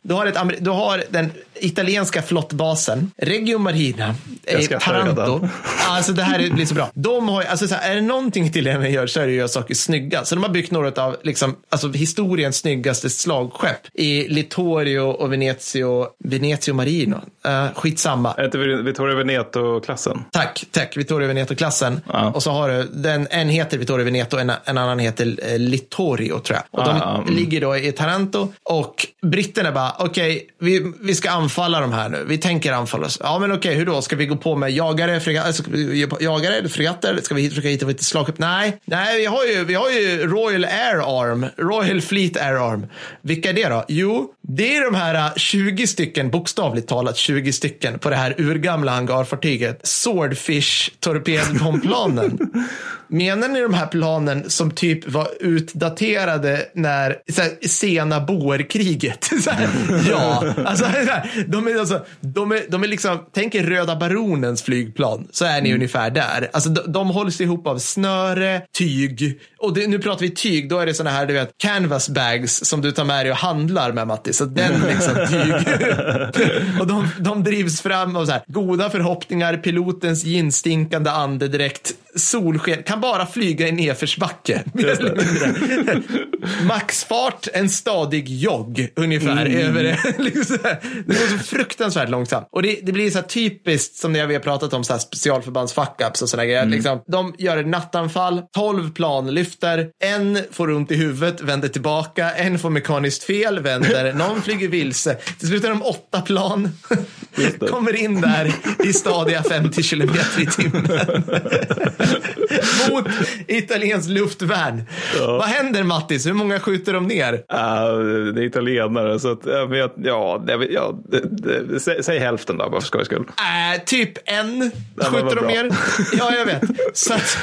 S1: <laughs> du har, ett, du har den italienska flottbasen, Reggio Marina, eh, Taranto. Alltså det här blir så bra. De har, alltså så här, är det någonting italienarna gör så är det att göra saker snygga. Så de har byggt några av liksom, alltså, historiens snyggaste slagskepp i Littorio och Venezio, Venezio Marino. Uh, skitsamma.
S2: Heter Vittorio Veneto-klassen?
S1: Tack, tack. Vittorio Veneto-klassen. Ja. Och så har du, den, en heter Vittorio Veneto, en, en annan heter eh, Littorio tror jag. Och de ah, mm. ligger då i Taranto och britterna bara, okej, okay, vi, vi ska anfalla de här nu. Vi tänker anfalla oss. Ja, men okej, okay, hur då? Ska vi gå på med jagare, fregatter, jagare, fregatter? Ska vi försöka hitta ett slagskepp? Nej, nej, vi har ju, vi har ju Royal Air Arm, Royal Fleet Air Arm. Vilka är det då? Jo, det är de här 20 äh, stycken, bokstavligt talat 20 stycken på det här urgamla hangarfartyget. Swordfish torpedbombplanen. <laughs> Menar ni de här planen som typ var utdaterade när här, sena boerkriget? <laughs> ja, alltså, de är, alltså, de är, de är liksom, tänk er Röda Baronens flygplan, så är ni mm. ungefär där. Alltså, de, de hålls ihop av snöre, tyg, och det, nu pratar vi tyg, då är det sådana här, du vet, canvas bags som du tar med dig och handlar med Matti. Så den liksom tyg. <laughs> och de, de drivs fram av så här, goda förhoppningar, pilotens ginstinkande andedräkt, solsken, kan bara flyga i nedförsbacke. Maxfart, en stadig jogg ungefär. Mm. Över det. <laughs> Liksom det går så fruktansvärt långsamt. Och det, det blir så här typiskt som det vi har pratat om, så här specialförbands fuck-ups och sådana grejer. Mm. Liksom, de gör ett nattanfall, tolv plan lyfter, en får ont i huvudet, vänder tillbaka, en får mekaniskt fel, vänder, <laughs> någon flyger vilse. Till slut är de åtta plan, kommer in där i stadiga 50 kilometer i timmen. <laughs> Mot <laughs> italienskt luftvärn. Ja. Vad händer Mattis? Hur många skjuter de ner?
S2: Uh, det är italienare, så att, jag vet, ja, det, ja det, det, säg, säg, hälften då, bara för skojs skull.
S1: Uh, typ en skjuter de ner. Ja, jag vet. <laughs> Så att,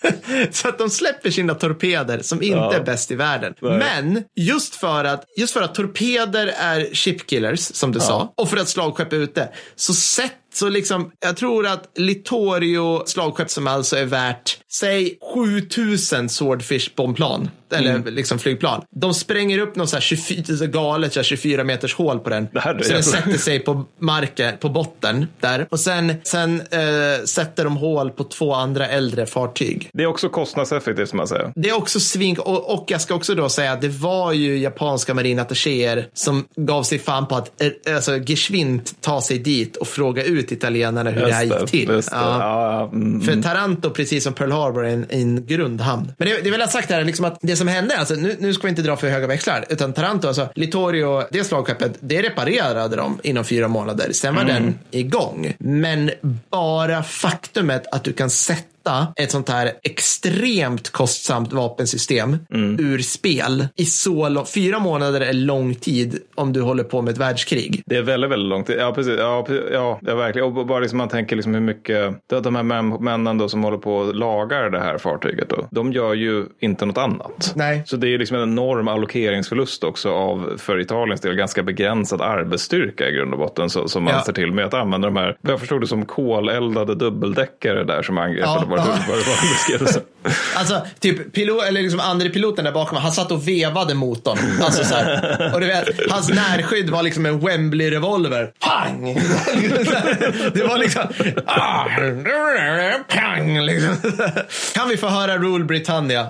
S1: <laughs> så att de släpper sina torpeder som inte ja. är bäst i världen. Nej. Men just för, att, just för att torpeder är shipkillers, som du ja. sa, och för att slagskepp är ute, så sätter Så liksom, jag tror att Littorio slagskepp som alltså är värt, säg 7000 Swordfish bombplan. Eller
S2: Mm.
S1: liksom flygplan. De spränger upp något så här 24, så galet så här 24 meters hål på den.
S2: Det här är
S1: så den sätter sig på marken, på botten där. Och sen, sen eh, sätter de hål på två andra äldre fartyg.
S2: Det är också kostnadseffektivt som man säger.
S1: Det är också svink och, och jag ska också då säga att det var ju japanska marinattachéer som gav sig fan på att eh, alltså, geschwint ta sig dit och fråga ut italienarna hur det här gick till.
S2: Just.
S1: Ja.
S2: Ja, ja, mm.
S1: För Taranto, precis som Pearl Harbor, är en, en grundhamn. Men det, det vill jag ha sagt här, liksom att det som hände, alltså, nu, nu ska vi inte dra för höga växlar, utan Taranto, alltså Littorio, det slagskeppet, det reparerade de inom fyra månader. Sen var den igång. Men bara faktumet att du kan sätta ett sånt här extremt kostsamt vapensystem ur spel i så lång, fyra månader är lång tid om du håller på med ett världskrig.
S2: Det är väldigt, väldigt långt. Ja, precis. Ja, ja, ja verkligen. Och bara liksom man tänker liksom hur mycket, de- här män- männen då som håller på och lagar det här fartyget då, de gör ju inte något annat.
S1: Nej.
S2: Så det är liksom en enorm allokeringsförlust också av, för Italiens del, ganska begränsad arbetsstyrka i grund och botten så, som man
S1: Ja.
S2: ser till med att använda de här, jag förstod det som koleldade dubbeldäckare där som angrep,
S1: Ja,
S2: vad det
S1: ja.
S2: vad det var. <laughs>
S1: Alltså, typ pilot, eller liksom andre piloten där bakom, han satt och vevade motorn. Alltså så här. Och du vet, hans närskydd var liksom en Wembley-revolver. Pang! <laughs> Det var liksom... Ah, pang! Liksom. Kan vi få höra Rule Britannia?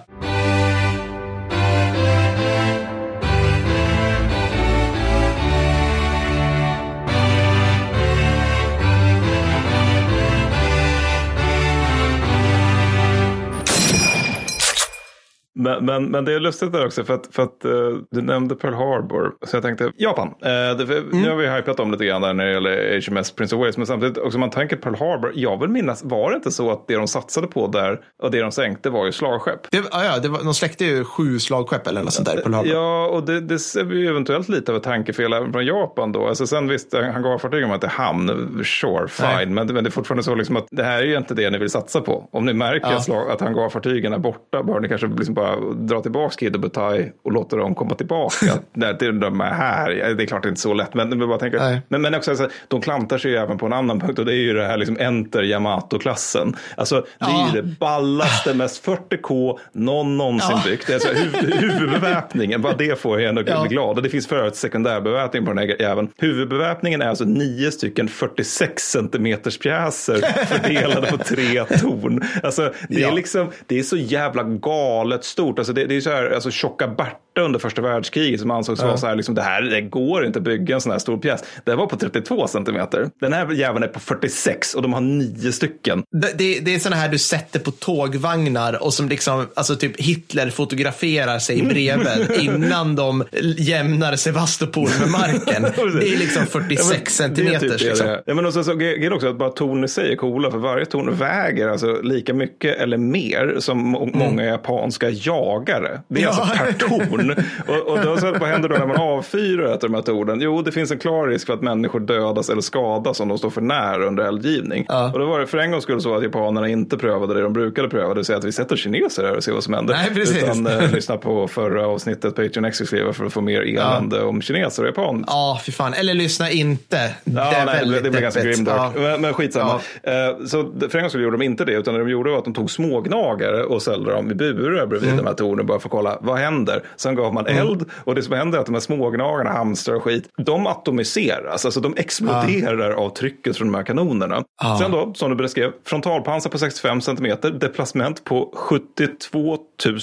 S2: Men, men, men det är lustigt där också för att, för att eh, du nämnde Pearl Harbor. Så jag tänkte Japan. Eh, det, för, Nu har vi hypat om lite grann där när det gäller HMS Prince of Wales. Men samtidigt också om man tänker Pearl Harbor. Jag vill minnas, var det inte så att det de satsade på där och det de sänkte var ju slagskepp?
S1: Det, ja, ja, det var, de släckte ju sju slagskepp eller något sånt där på Harbor.
S2: Ja, och det, det ser vi ju eventuellt lite av ett tankefel även från Japan då. Alltså sen visst, hangarfartygen var inte hamn, sure, fine. Men, det- men det är fortfarande så liksom att det här är ju inte det ni vill satsa på. Om ni märker
S1: Ja.
S2: att, slag, att hangarfartygen är borta, bör ni kanske liksom bara dra tillbaka Kid och Butai och låta dem komma tillbaka. <laughs> Det, de är här. Det är klart det är inte så lätt, men, bara
S1: Nej.
S2: men, men också, alltså, de klantar sig ju även på en annan punkt och det är ju det här liksom Enter Yamato-klassen. Alltså, det är
S1: Ja.
S2: ju det ballaste, mest 40K någon någonsin
S1: Ja.
S2: byggt. Är alltså huv, huvudbeväpningen, bara det får jag ändå
S1: Ja.
S2: bli glad. Och det finns för övrigt sekundärbeväpning på den här jäveln. Huvudbeväpningen är alltså nio stycken 46 centimeters pjäser <laughs> fördelade på tre torn. Alltså, det, är liksom, det är så jävla galet stort. Alltså, det, det är så här, alltså, tjocka bert. Berta under första världskriget som ansågs vara så här, liksom, det här det går inte att bygga en sån här stor pjäs. Den var på 32 centimeter. Den här jäveln är på 46 och de har nio stycken.
S1: Det, det, det är sådana här du sätter på tågvagnar och som liksom, alltså typ Hitler fotograferar sig bredvid <laughs> innan de jämnar Sevastopol med marken. <laughs> Det är liksom 46 centimeter.
S2: Det är typ det
S1: liksom.
S2: det. Ja, men också, så, grejen är också att bara torn i sig är coola, för varje torn väger alltså lika mycket eller mer som må- många japanska jagare. Det är
S1: Mm. Ja.
S2: alltså per <laughs> torn. Och, och då, så, vad händer då när man avfyrar ett av de här tornen? Jo, det finns en klar risk för att människor dödas eller skadas om de står för nära under eldgivning.
S1: Ja.
S2: Och då var det för en gång skulle så att japanerna inte prövade det de brukade pröva, det vill säga att vi sätter kineser här och ser vad som händer.
S1: Nej, precis.
S2: Utan eh, lyssna på förra avsnittet, Patreon Exklusiva, för att få mer elände om kineser och japaner.
S1: Ja, fy fan. Eller lyssna inte.
S2: Ja,
S1: det är
S2: nej,
S1: väldigt
S2: det blir ganska grimdark.
S1: Ja.
S2: Men, men skitsamma. Eh, Så för en gång skulle gjorde de inte det, utan det de gjorde var att de tog smågnagare och ställde dem i burar bredvid
S1: Mm.
S2: de här tornen bara för att kolla vad händer. Sen gav man eld och det som händer är att de här smågnagarna, hamstrar och skit, de atomiseras. Alltså de exploderar av trycket från de här kanonerna.
S1: Ja.
S2: Sen då, som du beskrev, frontalpansar på 65 centimeter, deplacement på 72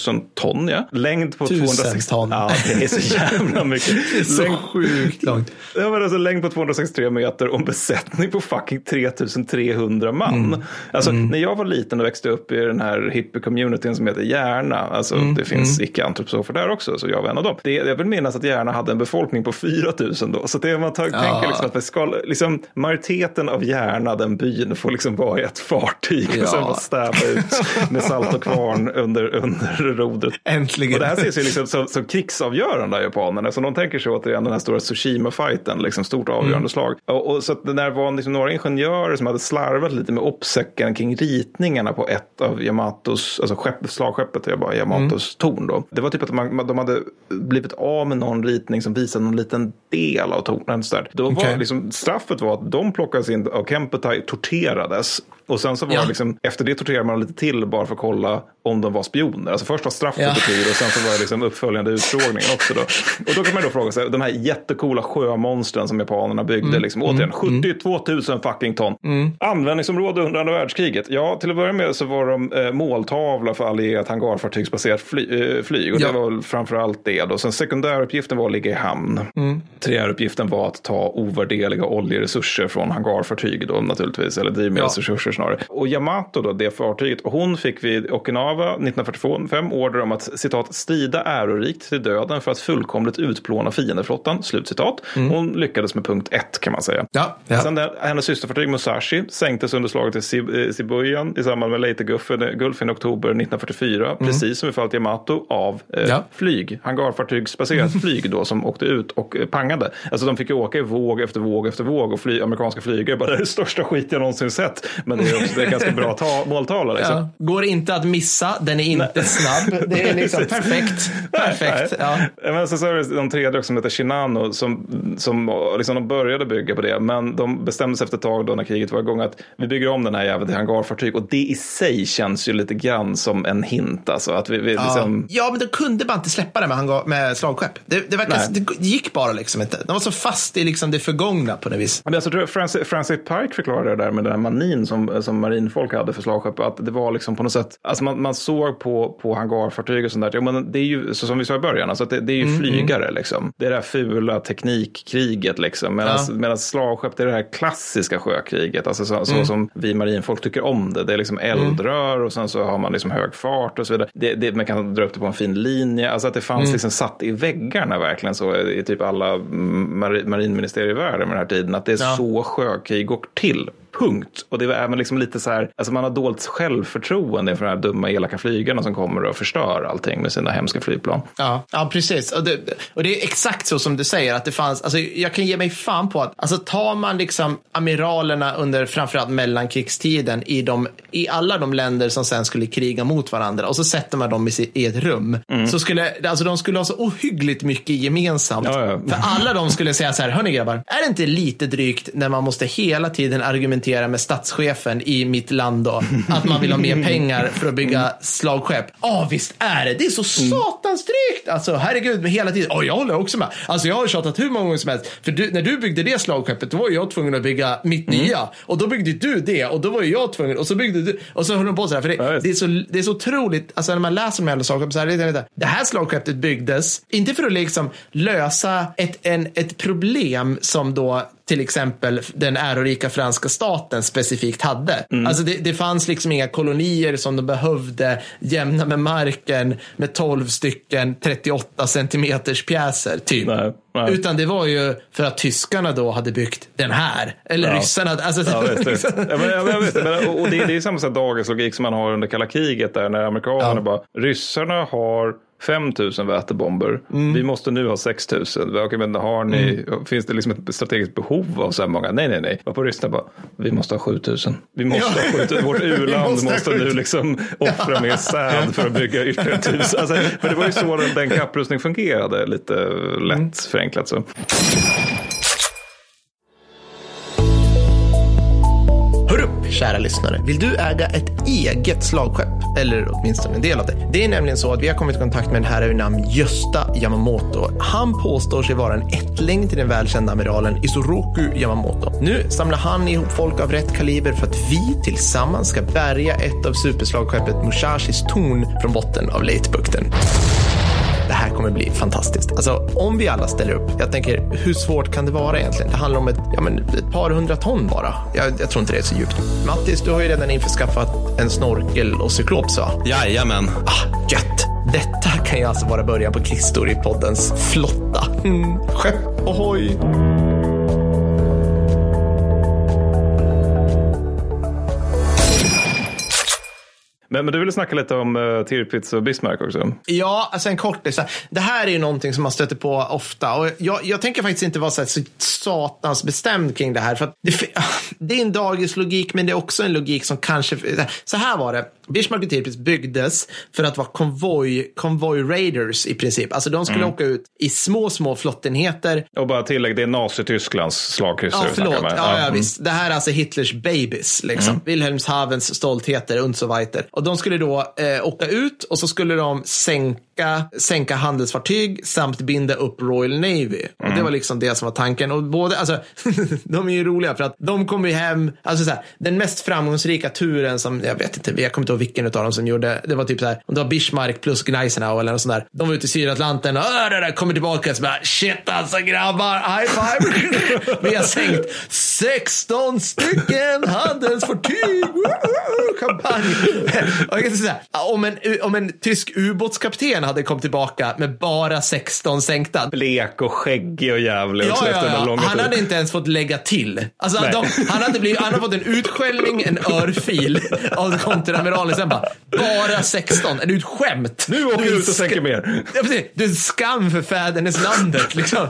S2: 000 ton, ja. Längd på
S1: Tusen
S2: 260
S1: ton.
S2: Ja, det är så jävla <laughs> mycket.
S1: Det är så
S2: Längd-
S1: sjukt långt.
S2: det var alltså längd på 263 meter och en besättning på fucking 3300 man.
S1: Mm.
S2: Alltså, När jag var liten och växte upp i den här hippie-communityn som heter Järna, alltså
S1: Mm.
S2: det finns icke-antroposofer där också, så jag var en av dem. Det, jag vill minnas att Järna hade en befolkning på 4000 då, så det man tar, tänker liksom att ska, liksom, majoriteten av Järna, den byn, får liksom vara i ett fartyg
S1: Ja.
S2: och sen bara stäva ut med salt och kvarn under, under rodret.
S1: Äntligen.
S2: Och det här ses ju liksom som, som krigsavgörande av japanerna. Så de tänker sig återigen den här stora Tsushima-fighten, liksom stort avgörande
S1: Mm.
S2: slag. Och, och så att det där var liksom några ingenjörer som hade slarvat lite med opsäcken kring ritningarna på ett av Yamatos, alltså skepp, slagskeppet, jag bara Yamato Yamatos torn då. Det var typ att man, de hade blivit av med någon ritning som visade någon liten del av tornen. Så där. Då
S1: Okej.
S2: var liksom, straffet var att de plockades in av Kempetai, torterades. Och sen så var
S1: Ja.
S2: det liksom, efter det torterade man lite till bara för att kolla om de var spioner. Alltså först var straffet
S1: Ja.
S2: tortyr och sen så var det liksom uppföljande utfrågningen också då. Och då kan man då fråga sig, de här jättecoola sjömonstren som japanerna byggde,
S1: Mm.
S2: liksom, återigen 72 000 fucking ton. Användningsområde under andra världskriget. Ja, till att börja med så var de eh, måltavla för allierat hangarfartygsbaserat fly, eh, flyg. Och
S1: Ja.
S2: det var väl framförallt det då. Sen sekundäruppgiften var att ligga i hamn.
S1: Mm.
S2: Triäruppgiften var att ta ovärdeliga oljeresurser från hangarfartyg då naturligtvis, eller drivmedelsresurser snarare. Och Yamato då, det fartyget, hon fick vid Okinawa 1945 order om att citat strida ärorikt till döden för att fullkomligt utplåna fiendeflottan, slutcitat. Hon lyckades med punkt ett kan man säga.
S1: Mm. Ja, ja.
S2: Sen där, hennes systerfartyg Musashi sänktes under slaget i Sib- eh, Sibuyan i samband med Leyte-Gulfen Gulfen i oktober 1944, precis som i fallet Yamato, av eh,
S1: Mm. Ja.
S2: flyg, hangarfartygsbaserat <laughs> flyg då som åkte ut och eh, pangade. Alltså de fick ju åka i våg efter våg efter våg och fly, amerikanska flygare bara det är det största skit jag någonsin sett. Men det är också det är ganska bra ta, måltavla liksom.
S1: Ja. Går inte att missa, den är inte snabb. <laughs> Det är liksom perfekt. Perfekt. Ja.
S2: Ja. Men sen så är det de tredje också som heter Shinano som, som liksom de började bygga på det. Men de bestämde sig efter ett tag då när kriget var igång att vi bygger om den här jäveln till hangarfartyg. Och det i sig känns ju lite grann som en hint. Alltså, att vi, vi liksom,
S1: Ja, men de kunde bara inte släppa det med, hangar, med slagskepp. Det, det, verkar,
S2: Nej.
S1: det gick bara liksom inte. De var så fast i liksom det förgångna på det vis.
S2: Men alltså, Francis, Francis Pike förklarade det där med den här manin som, som marinfolk hade för slagskepp. Att det var liksom på något sätt, alltså man, man såg på, på hangarfartyg och sånt där. Ja, men det är ju, så som vi sa i början, alltså det, det är ju flygare liksom. Det är det här fula teknikkriget liksom. Medan
S1: Ja.
S2: slagskepp, det är det här klassiska sjökriget. Alltså så, så som vi marinfolk tycker om det. Det är liksom eldrör och sen så har man liksom hög fart och så vidare. Det, det, man kan dra upp det på en fin linje. Alltså att det fanns liksom satt i väggarna verkligen så i typ alla mm, mar, marinministerier i världen med den här tiden. Att det är
S1: Ja.
S2: så sjökrig går till. Punkt. Och det var även liksom lite så här, alltså man har dolt självförtroende för de här dumma elaka flygarna som kommer och förstör allting med sina hemska flygplan.
S1: Ja, ja precis. Och det, och det är exakt så som du säger, att det fanns, alltså jag kan ge mig fan på att, alltså tar man liksom amiralerna under framförallt mellankrigstiden i, de, i alla de länder som sen skulle kriga mot varandra och så sätter man dem i, ett rum, så skulle, alltså de skulle ha så ohyggligt mycket gemensamt.
S2: Ja, ja.
S1: För alla de skulle säga så här, hörni grabbar, är det inte lite drygt när man måste hela tiden argumentera med statschefen i mitt land då, att man vill ha mer pengar för att bygga slagskepp? Ja, visst är det. Det är så satans drygt. Alltså, herregud, men hela tiden. Oh, jag håller också med. Alltså, jag har tjatat hur många gånger som helst. För du, när du byggde det slagskeppet, då var jag tvungen att bygga mitt nya. Och då byggde du det och då var jag tvungen. Och så byggde du. Och så höll de på så här. För
S2: Ja,
S1: det, det, är, så, det är så otroligt. Alltså, när man läser de här slagskeppen så här. Det, det, det här slagskeppet byggdes, inte för att liksom lösa ett, en, ett problem som då till exempel den ärorika franska staten specifikt hade. Alltså det, det fanns liksom inga kolonier som de behövde jämna med marken med 12 stycken 38 centimeters pjäser typ.
S2: Nej, nej.
S1: Utan det var ju för att tyskarna då hade byggt den här. Eller
S2: Ja.
S1: ryssarna. Alltså,
S2: Ja, visst, visst. <laughs> Ja, men, ja, men jag vet, det. men, och det, det är samma dagens logik som man har under kalla kriget där när amerikanerna
S1: Ja.
S2: bara, ryssarna har 5 000 vätebomber.
S1: Mm.
S2: Vi måste nu ha 6 000. Okej, men har ni, Finns det liksom ett strategiskt behov av så här många? Nej, nej, nej. Och på ryssarna bara, vi måste ha 7 000. Vi måste
S1: Ja.
S2: ha 7 000. Vårt <laughs> u-land
S1: måste
S2: måste,
S1: ha 7
S2: nu
S1: 000.
S2: liksom offra mer säd för att bygga ytterligare 1000. <laughs> Alltså, men det var ju så den, den kapprustning fungerade, lite lätt
S1: Mm.
S2: förenklat så.
S1: Kära lyssnare. Vill du äga ett eget slagskepp? Eller åtminstone en del av det. Det är nämligen så att vi har kommit i kontakt med en herre vid namn Gösta Yamamoto. Han påstår sig vara en ättling till den välkända amiralen Isoroku Yamamoto. Nu samlar han ihop folk av rätt kaliber för att vi tillsammans ska bärga ett av superslagskeppet Mushashis torn från botten av Leitbukten. Det här kommer bli fantastiskt. Alltså, om vi alla ställer upp. Jag tänker, hur svårt kan det vara egentligen? Det handlar om ett, ja, men ett par hundra ton bara. Jag, jag tror inte det är så djupt. Mattis, du har ju redan införskaffat en snorkel och cyklops, va?
S4: Jajamän.
S1: Ah, gött! Detta kan ju alltså vara början på krigsstory poddens flotta. Mm. Skepp ohoj!
S2: Men, men du ville snacka lite om eh, uh, Tirpitz och Bismarck också.
S1: Ja, alltså en kortis. Det här är ju någonting som man stöter på ofta. Och jag, jag tänker faktiskt inte vara så, här så satans bestämd kring det här. För att det, <laughs> det är en dagens logik, men det är också en logik som kanske... Så här var det. Bismarck och Tirpitz byggdes för att vara konvoj, konvoj raiders i princip. Alltså de skulle åka ut i små, små flottenheter.
S2: Och bara tillägg, det är Nazitysklands slagkryssare
S1: Ja, förlåt. Ja, ja,
S2: mm.
S1: visst. Det här är alltså Hitlers babies, liksom. Wilhelmshavens stoltheter und so weiter. Och de skulle då eh, åka ut och så skulle de sänka, sänka handelsfartyg samt binda upp Royal Navy. Och det var liksom det som var tanken. Och både, alltså, <laughs> de är ju roliga för att de kommer ju hem, alltså så här, den mest framgångsrika turen som, jag vet inte, jag kommer inte ihåg vilken av dem som gjorde, det var typ så här, om det var Bismarck plus Gneisenau eller något sånt där. De var ute i Sydatlanten och "Åh, det där kommer tillbaka och så bara, shit alltså grabbar, high five. <laughs> Vi har sänkt 16 stycken handelsfartyg. Kampanj. <laughs> Och jag kan säga, om en, om en tysk ubåtskapten hade kommit tillbaka med bara 16 sänkta,
S2: Blek och skäggig och jävlig
S1: Ja, ja, ja. Han hade inte ens fått lägga till. Alltså, de, han, hade blivit, han hade fått en utskällning, en örfil av kontramiralen. Sen bara, bara 16. Är du ett skämt?
S2: Nu åker
S1: Du
S2: ut och sänker mer.
S1: Ja, precis. Du är en skam för fäderneslandet. Liksom.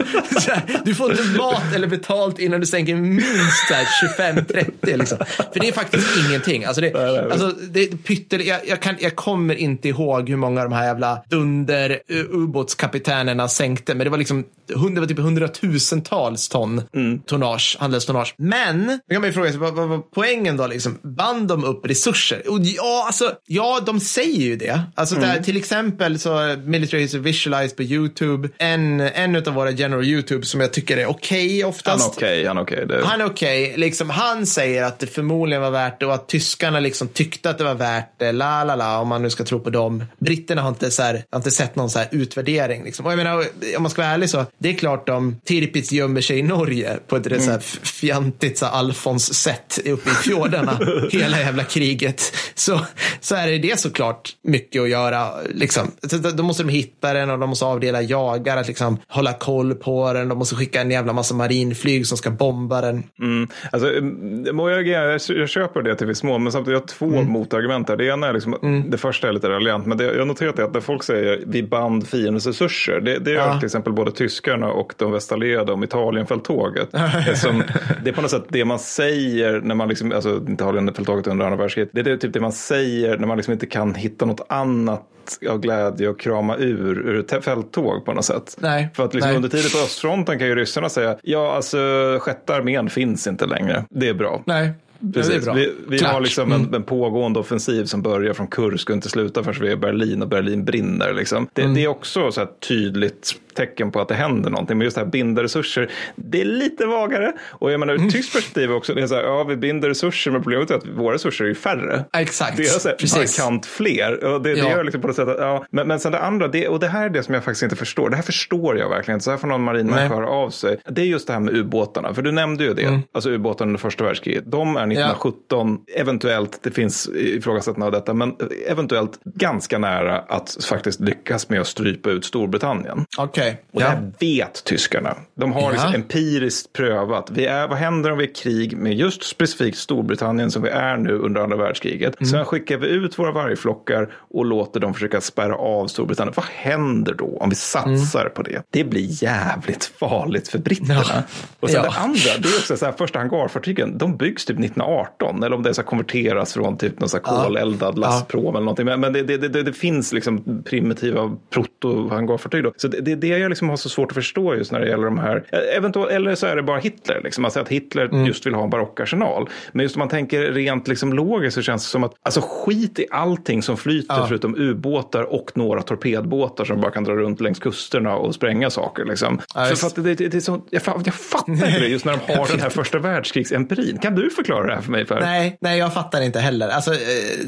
S1: Du får inte mat eller betalt innan du sänker minst så här 25-30. Liksom. För det är faktiskt ingenting. Alltså det, alltså det är pyttel, jag, jag, kan, jag kommer inte ihåg hur många av de här jävla dunder uh, ubåtskapitenerna sänkte. Men det var liksom det var typ hundratusentals ton
S2: Mm.
S1: tonnage, handelstonnage. Men, då kan man ju fråga sig, vad, vad var poängen då? Liksom, band de upp resurser? Och ja, alltså, ja, de säger ju det. Alltså,
S2: Mm.
S1: där, till exempel så Military History Visualized på YouTube. En, en av våra general YouTube som jag tycker är okej
S2: Han
S1: oftast.
S2: är okej, han är okej. Det-
S1: Han är okej. Liksom, han säger att det förmodligen var värt det och att tyskarna liksom tyckte att det var värt det. La, la, la, om man nu ska tro på dem. Britterna har inte, så här, har inte sett någon så här utvärdering. Liksom. Och jag menar, om man ska vara ärlig så, det är klart de Tirpitz gömmer sig i Norge på ett rätt så här f- fjantigt så här Alfons-sätt uppe i fjordarna <laughs> hela jävla kriget. Så, så är det det såklart mycket att göra. Liksom. Då måste de hitta den och de måste avdela jagare att liksom hålla koll på den. De måste skicka en jävla massa marinflyg som ska bomba den.
S2: Mm. Alltså, mm, jag, jag, jag köper det till viss mån, men samtidigt jag har två
S1: Mm.
S2: motargument. Det ena är liksom, det första är lite raljant, men det, jag har noterat det att när folk säger vi band fiendens resurser, det, det gör
S1: Ja.
S2: till exempel både tyskarna och de västallierade om Italienfälttåget. <laughs> Det är på något sätt det man säger när man, liksom, alltså Italienfälttåget under andra världskriget, det är typ det man säger när man liksom inte kan hitta något annat av glädje och krama ur, ur ett fälttåg på något sätt.
S1: Nej,
S2: För att liksom under tiden på östfronten kan ju ryssarna säga, ja alltså sjätte armén finns inte längre. Det är bra.
S1: Nej,
S2: Precis.
S1: bra.
S2: Vi, vi har liksom en, en pågående offensiv som börjar från Kursk och inte slutar förrän vi är i Berlin och Berlin brinner. Liksom. Det, det är också så här tydligt tecken på att det händer någonting. Men just det här binda resurser, det är lite vagare. Och jag menar ur ett tyskt perspektiv också, det är så här, ja vi binder resurser, men problemet är att våra resurser är ju färre.
S1: Exakt.
S2: Det är
S1: Precis.
S2: markant fler. Och det, det
S1: Ja.
S2: gör liksom på något sätt att, ja, men, men sen det andra, det, och det här är det som jag faktiskt inte förstår. Det här förstår jag verkligen inte. Så här får någon marinmänniska höra av sig. Det är just det här med ubåtarna. För du nämnde ju det.
S1: Mm.
S2: Alltså ubåtarna under första världskriget. De är 1917, eventuellt, det finns ifrågasättande av detta, men eventuellt ganska nära att faktiskt lyckas med att strypa ut Storbritannien.
S1: Okej.
S2: Och
S1: Ja.
S2: det här vet tyskarna. De har liksom
S1: Ja.
S2: empiriskt prövat. Vi är, vad händer om vi är i krig med just specifikt Storbritannien som vi är nu under andra världskriget?
S1: Mm.
S2: Sen skickar vi ut våra vargflockar och låter dem försöka spärra av Storbritannien. Vad händer då om vi satsar på det? Det blir jävligt farligt för britterna.
S1: Mm. Ja.
S2: Och sen
S1: Ja.
S2: det andra, det är också så här, första hangarfartygen, de byggs typ 1918. Eller om det ska konverteras från typ någon så här koleldad lastprom eller någonting. Men, men det, det, det, det finns liksom primitiva proto-hangarfartyg då. Så det, det är det jag liksom har så svårt att förstå just när det gäller de här. Eventuellt, eller så är det bara Hitler, liksom. alltså att Hitler
S1: Mm.
S2: just vill ha en barockarsenal. Men just om man tänker rent liksom logiskt så känns det som att alltså skit i allting som flyter
S1: Ja.
S2: förutom ubåtar och några torpedbåtar som bara kan dra runt längs kusterna och spränga saker. Liksom.
S1: Ja,
S2: så
S1: just-
S2: för det, det, det är så, jag, jag fattar inte det just när de <laughs> har den här första världskrigsempirin. Kan du förklara det här för mig? Per?
S1: Nej, nej, jag fattar inte heller. Alltså, eh, <sighs>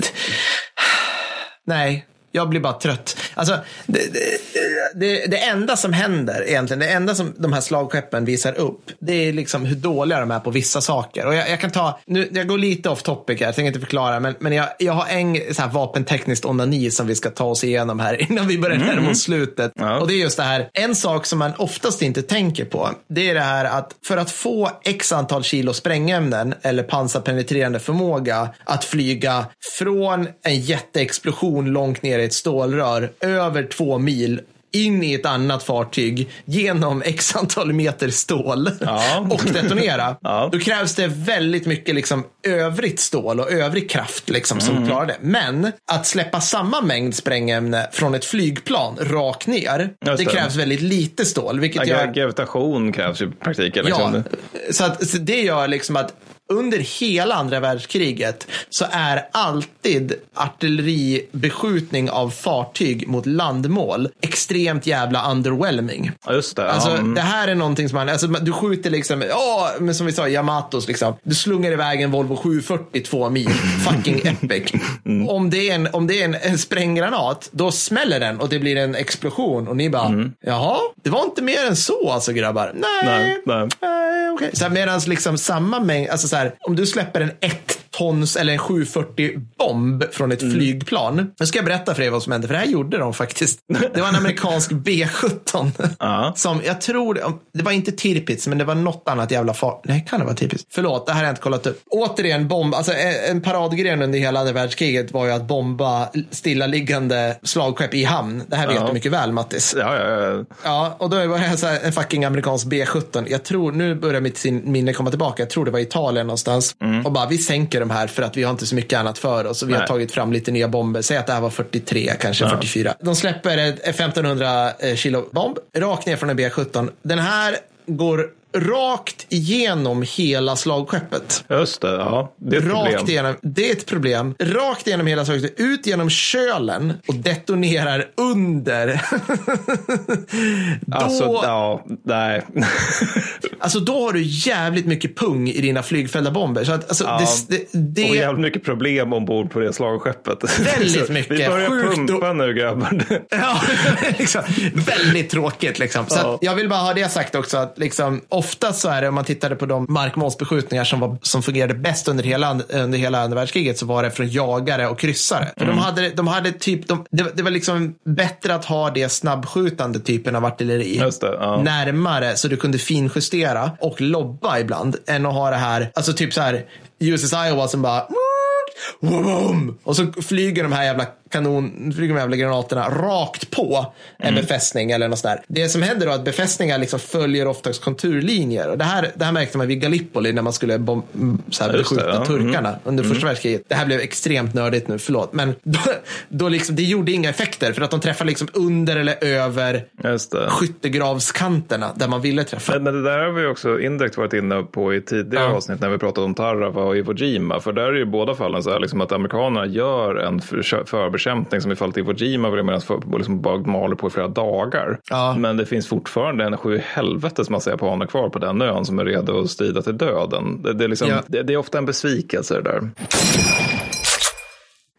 S1: nej, jag blir bara trött. Alltså, det, det, det, enda som händer egentligen, det enda som de här slagskeppen visar upp, det är liksom hur dåliga de är på vissa saker. Och jag, jag kan ta, nu, jag går lite off topic här, jag tänker inte förklara, men, men jag, jag har en så här vapentekniskt onani som vi ska ta oss igenom här <laughs> innan vi börjar närma oss slutet.
S2: Ja.
S1: Och det är just det här, en sak som man oftast inte tänker på, det är det här att för att få x antal kilo sprängämnen eller pansarpenetrerande förmåga att flyga från en jätteexplosion långt ner i ett stålrör över två mil in i ett annat fartyg genom x antal meter stål
S2: Ja. <laughs>
S1: och detonera.
S2: Ja.
S1: Då krävs det väldigt mycket liksom, övrigt stål och övrig kraft liksom, som klarar det. Men att släppa samma mängd sprängämne från ett flygplan rakt ner, det,
S2: det.
S1: krävs väldigt lite stål. Vilket
S2: Ja,
S1: gör,
S2: Gravitation krävs ju i praktiken. Liksom.
S1: Ja, så, att, så det gör liksom att under hela andra världskriget så är alltid artilleribeskjutning av fartyg mot landmål extremt jävla underwhelming.
S2: Ja, just det.
S1: Alltså,
S2: mm.
S1: Det här är någonting som man, alltså, du skjuter liksom, ja, men som vi sa, Yamatos liksom. Du slungar iväg en Volvo 740 två mil, <laughs> fucking epic.
S2: Mm.
S1: Om det är, en, om det är en, en spränggranat, då smäller den och det blir en explosion och ni bara, jaha, det var inte mer än så alltså grabbar. Nej,
S2: Mm. Nej, nej.
S1: nej okej. Här, Medans liksom samma mängd, alltså så här, om du släpper en ett tons eller en 740 bomb från ett flygplan. Nu ska jag berätta för er vad som hände, för det här gjorde de faktiskt. Det var en amerikansk <laughs> B17.
S2: Ja.
S1: Som jag tror, det var inte Tirpitz, men det var något annat jävla fart. Nej, kan det vara Tirpitz? Förlåt, det här har jag inte kollat upp. Återigen, bomb. Alltså, en en paradgren under hela andra världskriget var ju att bomba stillaliggande slagskepp i hamn. Det här vet du mycket väl, Mattis.
S2: Ja, ja, ja.
S1: Ja, och då var det så här, en fucking amerikansk B17. Jag tror, nu börjar mitt minne komma tillbaka. Jag tror det var Italien någonstans. Och bara, vi sänker de här för att vi har inte så mycket annat för oss. Och vi har
S2: Nej.
S1: tagit fram lite nya bomber. Säg att det här var 43, kanske 44. De släpper ett 1500 kilo bomb rakt ner från en B17. Den här går rakt igenom hela slagskeppet.
S2: Just det. Ja, det är ett
S1: Rakt
S2: problem.
S1: igenom, det är ett problem. Rakt igenom hela slagskeppet, ut genom kölen och detonerar under. <laughs> Då,
S2: Alltså, ja, nej. <laughs>
S1: Alltså då har du jävligt mycket pung i dina flygfällda bomber. Så att, alltså,
S2: Ja.
S1: det, det,
S2: Och jävligt mycket problem ombord på det slagskeppet.
S1: Väldigt <laughs> mycket.
S2: Vi börjar
S1: Sjukt
S2: pumpa nu grabbar.
S1: ja, liksom, väldigt tråkigt. Liksom. Så
S2: Ja.
S1: att jag vill bara ha det sagt också. att liksom, Oftast så är det, om man tittade på de markmålsbeskjutningar som, var, som fungerade bäst under hela, under hela andra världskriget så var det från jagare och kryssare. För
S2: Mm.
S1: de, hade, de hade typ, de, det, var- det var liksom bättre att ha det snabbskjutande typen av artilleri
S2: det, ja.
S1: närmare så du kunde finjustera och lobba ibland än att ha det här, alltså typ så här USS Iowa som bara! Och så flyger de här jävla kanon, flyger de jävla granaterna rakt på en
S2: Mm.
S1: befästning eller något sånt där. Det som händer då är att befästningar liksom följer oftast konturlinjer. Och det här, det här märkte man vid Gallipoli när man skulle bom, mm, så här,
S2: Just det,
S1: beskjuta
S2: ja.
S1: turkarna
S2: Mm.
S1: under första världskriget. Det här blev extremt nördigt nu, förlåt. Men <laughs> då, då liksom, det gjorde inga effekter för att de träffade liksom under eller över skyttegravskanterna där man ville träffa.
S2: Men det där har vi också indirekt varit inne på i tidigare
S1: Ja.
S2: avsnitt när vi pratade om Tarawa och Iwo Jima. För där är ju i båda fallen så här liksom att amerikanerna gör en för, förbekämpning som i fallet Iwo Jima för, liksom bara maler på i flera dagar.
S1: Ja.
S2: Men det finns fortfarande en sju helvetes massa japaner kvar på den ön som är redo att strida till döden. Det, det, är, liksom,
S1: Ja.
S2: det, det är ofta en besvikelse det där.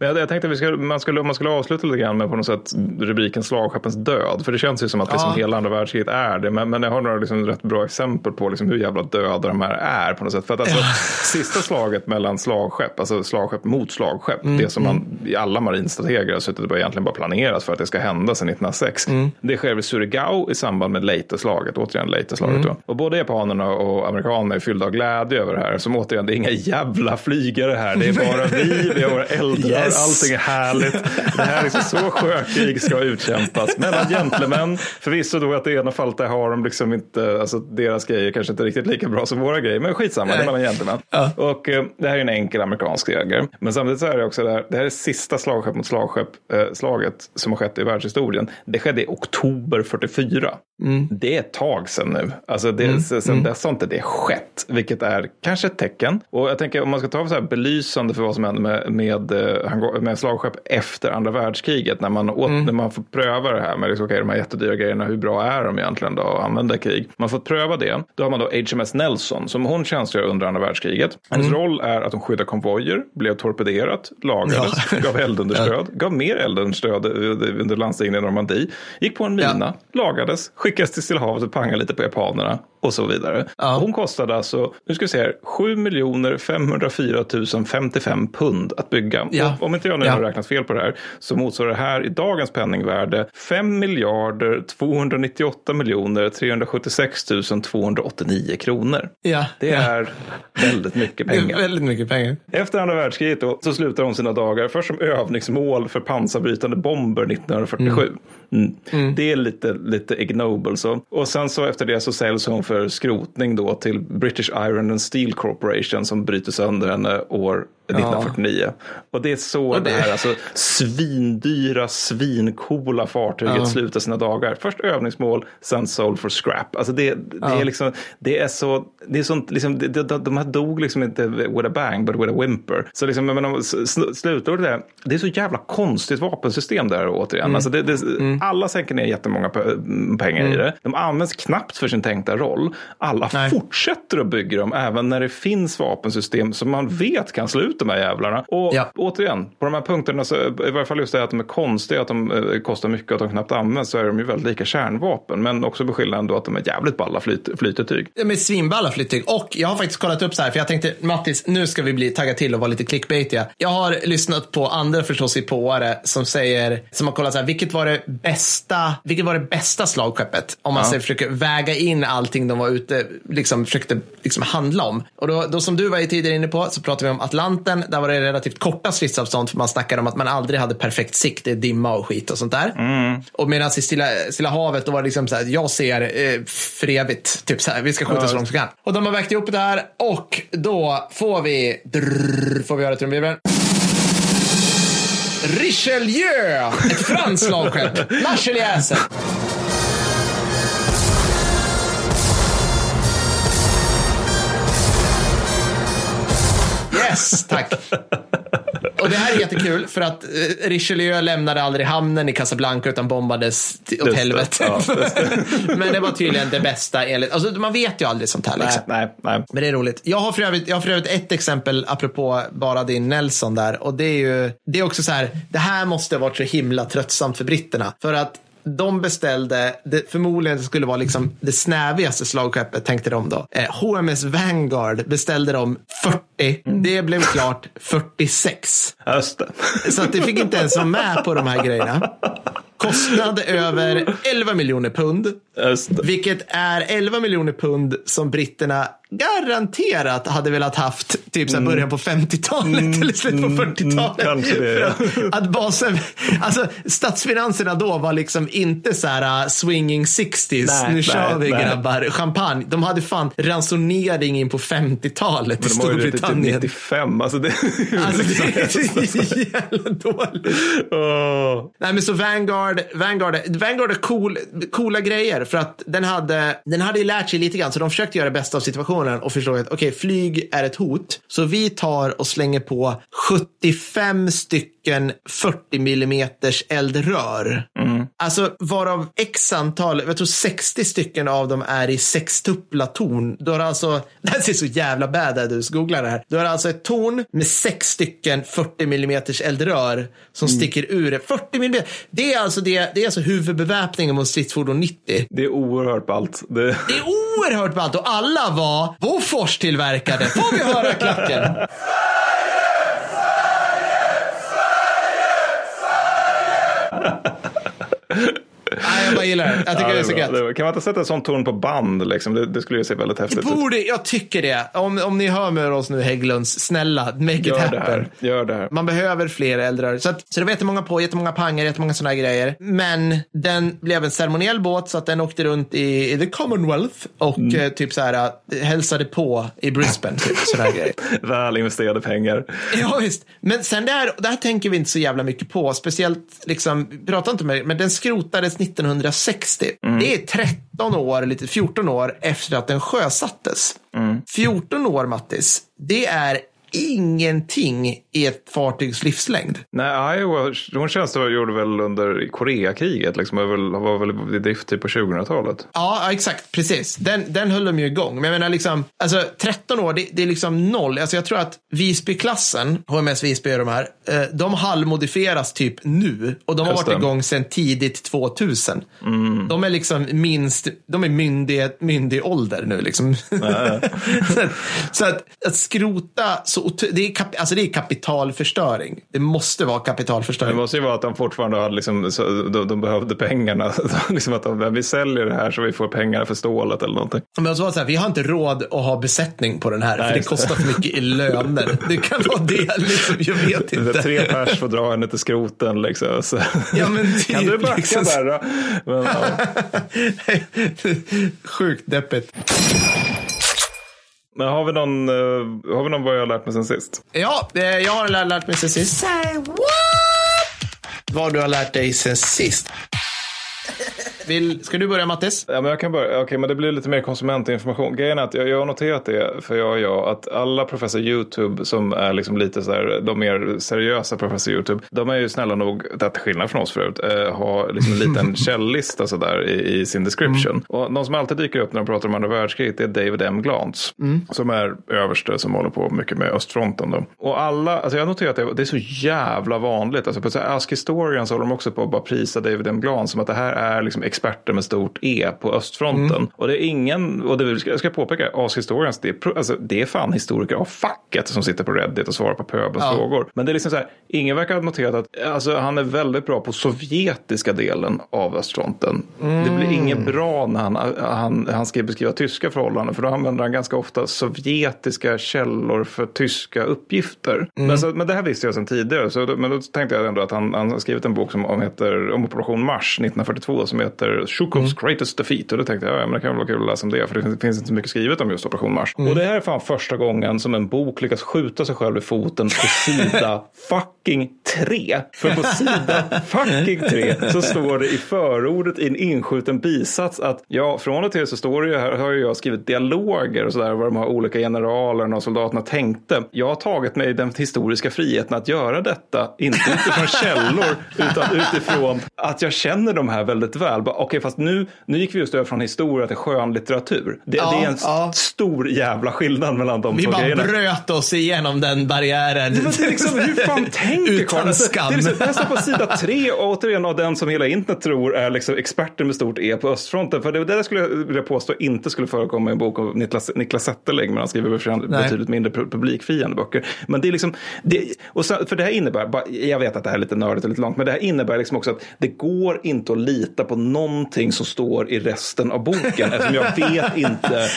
S2: Jag, jag tänkte att vi skulle, man skulle, man skulle avsluta lite grann med på något sätt rubriken slagskeppens död. För det känns ju som att liksom
S1: Ja.
S2: hela andra världskriget är det. Men, men jag har några liksom rätt bra exempel på liksom hur jävla döda de här är på något sätt. För att alltså, <laughs> sista slaget mellan slagskepp, alltså slagskepp mot slagskepp.
S1: Mm,
S2: det som man i alla marinstrateger har suttit och egentligen bara planerat för att det ska hända sedan 1906.
S1: Mm.
S2: Det sker vid Surigao i samband med Leyte-slaget. Återigen Leyte-slaget.
S1: Mm.
S2: Och både japanerna och amerikanerna är fyllda av glädje över det här. Som återigen, det är inga jävla flygare här. Det är bara <laughs> vi, vi har våra eldar,
S1: Yes.
S2: allting är härligt. Det här är så, så sjökrig ska utkämpas mellan gentlemän. Förvisso då att det ena fallet där har de liksom inte, alltså deras grejer kanske inte riktigt lika bra som våra grejer, men skitsamma, det är mellan gentlemän. Och eh, det här är en enkel amerikansk seger. Men samtidigt så är det också där, det här är sista slagskepp mot slagskepp, eh, slaget som har skett i världshistorien. Det skedde i oktober 44. Det är ett tag sedan nu. Alltså det, sen dess har inte det skett, vilket är kanske ett tecken. Och jag tänker om man ska ta så här belysande för vad som händer med, med, eh, med slagskepp efter andra världskriget. När man, åt, när man får pröva det här med liksom, okay, de här jättedyra grejerna, hur bra är de egentligen då att använda krig? Man får pröva det. Då har man då HMS Nelson som hon tjänstgör under andra världskriget. Hennes roll är att hon skyddar konvojer, blev torpederat, lagades, <laughs> gav eldunderstöd, gav mer eldunderstöd eh, under landstigningen i Normandie, gick på en mina, lagades, skickades till Stilla havet och pangade lite på japanerna och så vidare.
S1: Ja.
S2: Hon kostade alltså, nu ska vi se här, 7 504 055 pund att bygga.
S1: Ja.
S2: Om inte jag nu
S1: Ja.
S2: har räknat fel på det här så motsvarar det här i dagens penningvärde 5 miljarder 298 miljoner 376 289 kronor.
S1: Ja,
S2: Det är väldigt mycket pengar.
S1: väldigt mycket pengar.
S2: Efter andra världskriget då, så slutar hon sina dagar först som övningsmål för pansarbrytande bomber 1947. Mm. Mm. Det är lite, lite ignoble så. Och sen så efter det så säljs hon för skrotning då till British Iron and Steel Corporation som bryter sönder henne år 1949. Och det är så
S1: det-
S2: det här alltså, svindyra, svincoola fartyget
S1: Ja.
S2: slutar sina dagar. Först övningsmål, sen sold for scrap. Alltså det, det
S1: Ja.
S2: är liksom, det är så, det är sånt, liksom, det, de, de här dog liksom inte with a bang, but with a whimper. Så liksom, sl- slutordet är, det är så jävla konstigt vapensystem där återigen.
S1: Mm.
S2: Alltså det, det, Alla sänker ner jättemånga pe- pengar i det. De används knappt för sin tänkta roll. Alla
S1: Mm. Nej.
S2: fortsätter att bygga dem även när det finns vapensystem som man vet kan slå ut de här jävlarna. Och
S1: Ja.
S2: återigen, på de här punkterna, så, i varje fall just det att de är konstiga, att de eh, kostar mycket och att de knappt används, så är de ju väldigt lika kärnvapen. Men också beskylla ändå att de är jävligt balla flyt, flytetyg.
S1: De är svinballa flyttyg. Och jag har faktiskt kollat upp så här, för jag tänkte Mattis, nu ska vi bli tagga till och vara lite clickbaitiga. Jag har lyssnat på andra förstås i påare som säger, som har kollat så här, vilket var det bästa, vilket var det bästa slagskeppet? Om man
S2: Ja.
S1: säger, försöker väga in allting de var ute, liksom försökte liksom handla om. Och då, då som du var tidigare inne på så pratar vi om Atlanten. Där var det relativt korta stridsavstånd för man snackar om att man aldrig hade perfekt sikt. Det är dimma och skit och sånt där. Och medan i Stilla, Stilla havet då var det liksom så här, jag ser eh, för evigt. Typ så här, vi ska skjuta så långt vi kan. Och de har vägt ihop det här och då får vi, drrr, får vi höra trumvirveln. Richelieu, ett franskt slagskepp. Marseljäsen. Yes, tack. Och det här är jättekul för att eh, Richelieu lämnade aldrig hamnen i Casablanca utan bombades åt
S2: Just det.
S1: helvete.
S2: Ja, <laughs>
S1: Men det var tydligen det bästa enligt, alltså man vet ju aldrig sånt här liksom.
S2: Nej, nej, nej.
S1: Men det är roligt. Jag har för övrigt, jag har för övrigt ett exempel apropå bara din Nelson där. Och det är ju, det är också så här, det här måste ha varit så himla tröttsamt för britterna. För att de beställde, det förmodligen skulle vara liksom det snävigaste slagskeppet tänkte de då. Eh, HMS Vanguard beställde de 40. Det blev klart 46.
S2: Just det.
S1: Så att det fick inte ens vara med på de här grejerna. Kostnad över 11 miljoner pund.
S2: Det.
S1: Vilket är 11 miljoner pund som britterna garanterat hade velat haft typ så här början på 50-talet eller slutet på 40-talet.
S2: Mm. kanske det, ja.
S1: Att, att basen, alltså statsfinanserna då var liksom inte så här uh, swinging 60s,
S2: Nej,
S1: nu kör vi
S2: nej.
S1: grabbar, champagne. De hade fan ransonering in på 50-talet i
S2: De ju det till typ
S1: Storbritannien.
S2: 95. Alltså det,
S1: Alltså det är så <laughs> jävla dåligt.
S2: Åh.
S1: Nej men så Vanguard, Vanguard, Vanguard är cool, coola grejer för att den hade, den hade ju lärt sig lite grann så de försökte göra det bästa av situationen och förstå att okej, flyg är ett hot. Så vi tar och slänger på 75 stycken 40 millimeters eldrör. Alltså varav x antal, jag tror 60 stycken av dem är i sextuppla torn. Du har alltså, <laughs> det här ser så jävla bad ut, googla det här. Du har alltså ett torn med sex stycken 40 millimeters eldrör som sticker ur det. 40 millimeter, det är alltså det, det är alltså huvudbeväpningen mot stridsfordon 90.
S2: Det är oerhört ballt. Det,
S1: Det är oerhört Oerhört ballt och alla var Bofors tillverkade. Får vi höra klacken? Nej, jag bara gillar det. Jag tycker
S2: Ja,
S1: det är så gött.
S2: Är- Kan man inte sätta ett sånt torn på band? Liksom? Det, det skulle ju se väldigt häftigt ut.
S1: Borde, jag tycker det. Om, om ni hör med oss nu Hägglunds, snälla, make it
S2: Gör det
S1: happen.
S2: här. Gör det här.
S1: Man behöver fler eldrör. Så, att, så det var jättemånga på, jättemånga pangar, jättemånga sådana här grejer. Men den blev en ceremoniell båt så att den åkte runt i, i the Commonwealth och
S2: Mm.
S1: eh, typ så här eh, hälsade på i Brisbane. Typ, sådana här grejer. <laughs>
S2: Väl investerade pengar.
S1: Ja, visst. Men sen där, där tänker vi inte så jävla mycket på. Speciellt, liksom, vi pratar inte med men den skrotades 1960. Det är 13 år, lite 14 år efter att den sjösattes. 14 år, Mattis. Det är ingenting i ett fartygs livslängd.
S2: Nej, Iowa, hon tjänstgjorde väl under Koreakriget. Liksom, var, väl, i drift typ på 2000-talet.
S1: Ja, exakt. Precis. Den, den höll de ju igång. Men jag menar, liksom, alltså, 13 år, det, det är liksom noll. Alltså, jag tror att Visbyklassen, HMS Visby är de här, eh, de halvmodifieras typ nu. Och de har
S2: Just
S1: varit
S2: det.
S1: igång sedan tidigt 2000. De är liksom minst, de är myndig, myndig ålder nu. Liksom. så <laughs> att, så att, att skrota så så, det är, kap, alltså det är kapitalförstöring. Det måste vara
S2: Det
S1: kapitalförstöring.
S2: måste ju vara att de fortfarande hade liksom, så, de, de behövde pengarna. <laughs> liksom att de, vi säljer det här så vi får pengar för stålet eller någonting.
S1: Men jag så här, vi har inte råd att ha besättning på den här,
S2: Nej,
S1: för det
S2: det.
S1: kostar för mycket i löner. <laughs> Det kan vara det, liksom, jag vet
S2: Det
S1: inte.
S2: tre pers får dra henne till skroten liksom. Så.
S1: Ja, men typ, <laughs>
S2: kan du backa
S1: liksom.
S2: där då? Men, ja.
S1: Sjukt deppigt.
S2: Men har vi någon, eh, har vi någon vad jag har lärt mig sen sist?
S1: Ja, eh, jag har lär- lärt mig sen sist. Say what? Vad du har lärt dig sen sist. Vill, ska du börja Mattis?
S2: Ja, men jag kan börja. Okej, men det blir lite mer konsumentinformation. Grejen är att jag, jag har noterat det, för jag och jag, att alla Professor YouTube som är liksom lite så här, de mer seriösa Professor YouTube, de är ju snälla nog, till skillnad från oss förut, eh, har liksom en liten <laughs> källlista så där i, i sin description. Och de som alltid dyker upp när de pratar om andra världskriget det är David M. Glantz, som är överste som håller på mycket med östfronten. Då. Och alla, alltså jag har noterat det, det är så jävla vanligt. Alltså på så här Ask Historian så håller de också på att bara prisa David M. Glantz som att det här är liksom experter med stort E på östfronten. Och det är ingen, och det ska jag ska påpeka, Ask Historians, det är, alltså, det är fan historiker av facket som sitter på Reddit och svarar på pöbels
S1: Ja.
S2: frågor. Men det är liksom så här, ingen verkar ha noterat att alltså, han är väldigt bra på sovjetiska delen av östfronten. Det blir inget bra när han, han, han ska beskriva tyska förhållanden, för då använder han ganska ofta sovjetiska källor för tyska uppgifter. Men, så, men det här visste jag sedan tidigare, så, men då tänkte jag ändå att han, han har skrivit en bok som om, heter, om Operation Mars 1942 som heter Shukovs Greatest Defeat. Och då tänkte jag, ja, men det kan vara kul att läsa om det, för det finns, finns inte så mycket skrivet om just Operation Mars. Och det här är fan första gången som en bok lyckas skjuta sig själv i foten på sida <laughs> fucking tre. För på sida fucking tre så står det i förordet i en inskjuten bisats att ja, från och till så står det ju här, har ju jag skrivit dialoger och sådär vad de här olika generalerna och soldaterna tänkte. Jag har tagit mig den historiska friheten att göra detta, inte utifrån <laughs> källor utan utifrån att jag känner de här väldigt väl. Bara, Okej, fast nu, nu gick vi just över från historia till skönlitteratur. Det,
S1: Ja,
S2: det är en
S1: ja.
S2: stor jävla skillnad mellan de
S1: Vi
S2: två
S1: bara
S2: grejerna.
S1: bröt oss igenom den barriären.
S2: Det är liksom, hur fan <laughs> tänker
S1: Utan skam.
S2: Det är liksom, står på sida tre återigen av den som hela internet tror är liksom experten med stort E på östfronten. För det, det där skulle jag vilja påstå inte skulle förekomma i en bok av Niklas, Niklas Zetterling. Men han skriver
S1: Nej.
S2: betydligt mindre pu- publikfriande böcker. Men det är liksom, det, och så, för det här innebär, bara- jag vet att det här är lite nördigt och lite långt, men det här innebär liksom också att det går inte att lita på någonting som står i resten av boken. eftersom jag vet inte,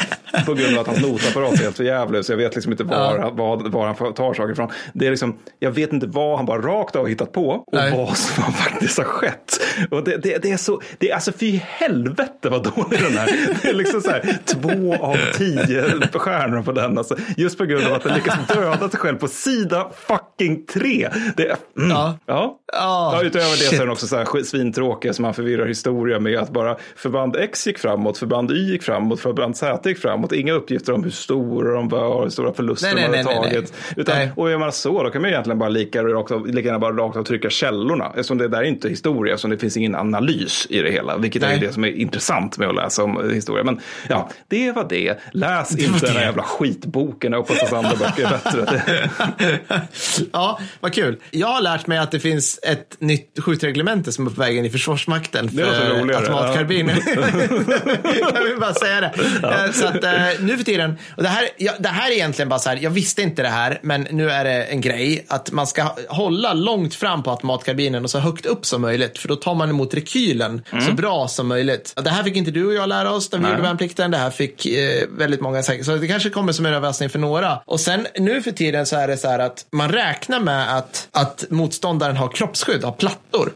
S2: på grund av att hans notapparat är helt för jävlig, så jag vet liksom inte var,
S1: Ja.
S2: var, var han tar saker ifrån. Det är liksom, jag vet inte vad han bara rakt av har hittat på och
S1: Nej.
S2: vad som faktiskt har skett. Och det, det, det är så, det är alltså fy helvete vad dålig den är. Det är liksom så här, två av tio stjärnor på den. Alltså, just på grund av att den lyckas döda sig själv på sida fucking tre. Det mm,
S1: Ja.
S2: ja.
S1: Ja,
S2: Ja, utöver det så
S1: shit.
S2: är den också så här svintråkiga som man förvirrar historia med att bara förband X gick framåt, förband Y gick framåt, förband Z gick framåt. Inga uppgifter om hur stora de var, hur stora förluster
S1: Nej,
S2: de hade
S1: nej,
S2: tagit.
S1: nej.
S2: Utan,
S1: Nej.
S2: och gör man så, då kan man egentligen bara lika, rakt av, lika gärna bara rakt av trycka källorna. Eftersom det där är inte historia, eftersom det finns ingen analys i det hela. Vilket är
S1: Nej.
S2: ju det som är intressant med att läsa om historia. Men ja, det var det. Läs inte den här jävla skitboken. Jag hoppas att andra böcker är bättre. <laughs>
S1: ja, vad kul. Jag har lärt mig att det finns ett nytt skjutreglemente som är på väg in i Försvarsmakten
S2: Det låter roligare,
S1: automatkarbiner. jag <laughs> vill bara säga det. Eh, Så att, eh, nu för tiden, och det här, ja, det här är egentligen bara så här, jag visste inte det här, men nu är det en grej att man ska hålla långt fram på automatkarbinen och så högt upp som möjligt, för då tar man emot rekylen så bra som möjligt. Det här fick inte du och jag lära oss när vi
S2: Nej.
S1: gjorde värnplikten. Det här fick eh, väldigt många säkert. Så det kanske kommer som en överraskning för några. Och sen nu för tiden så är det så här att man räknar med att, att motståndaren har kroppsskydd, har plattor.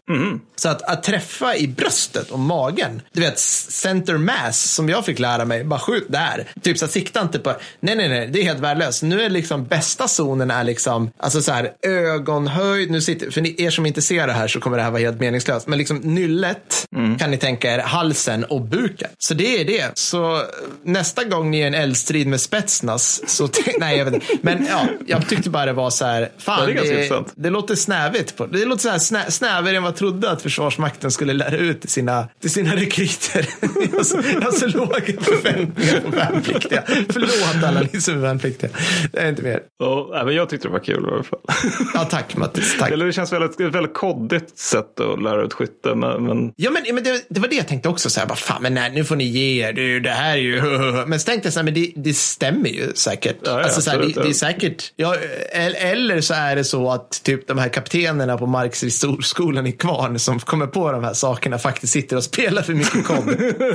S1: Så att, att träffa i bröstet och magen, du vet center mass som jag fick lära mig, bara skjut där. Typ så att sikta inte på, nej nej nej, det är helt värdelöst. Nu är liksom bästa zonen är liksom, alltså så här ögonhöjd, nu sitter, för er som inte ser det här så kommer det här vara helt meningslöst, men liksom nyllet kan ni tänka er halsen och buken. Så det är det. Så eh, nästa gång ni är en eldstrid med Spetsnaz så, <laughs> nej jag vet inte. Men ja, jag tyckte bara det var så här, fan
S2: det
S1: det, det låter snävigt. På, det låter så här snä, snävare än vad jag trodde att Försvarsmakten skulle lära ut till sina, till sina rekryter. <laughs> jag, har så, jag har så låga förväntningar på värnpliktiga. Förlåt alla ni som är värnpliktiga. Det är inte mer.
S2: Nej, men jag tyckte det var kul i alla fall.
S1: Ja, tack Mattis. Tack.
S2: Eller det känns väldigt, väldigt koddigt sätt att lära ut skytte det. Men, men...
S1: Ja, men, men det, det, var det jag tänkte också. Så här, bara, fan, men nej, nu får ni ge er. Det, det här är ju... <laughs> Men så tänkte jag så här, men det, det stämmer ju säkert.
S2: Ja, ja,
S1: alltså, så här, det, det är säkert. Ja, eller så är det så att typ de här kaptenerna på Markstridsskolan i Kvarn som kommer på de här sakerna faktiskt sitter och spelar för mycket kod.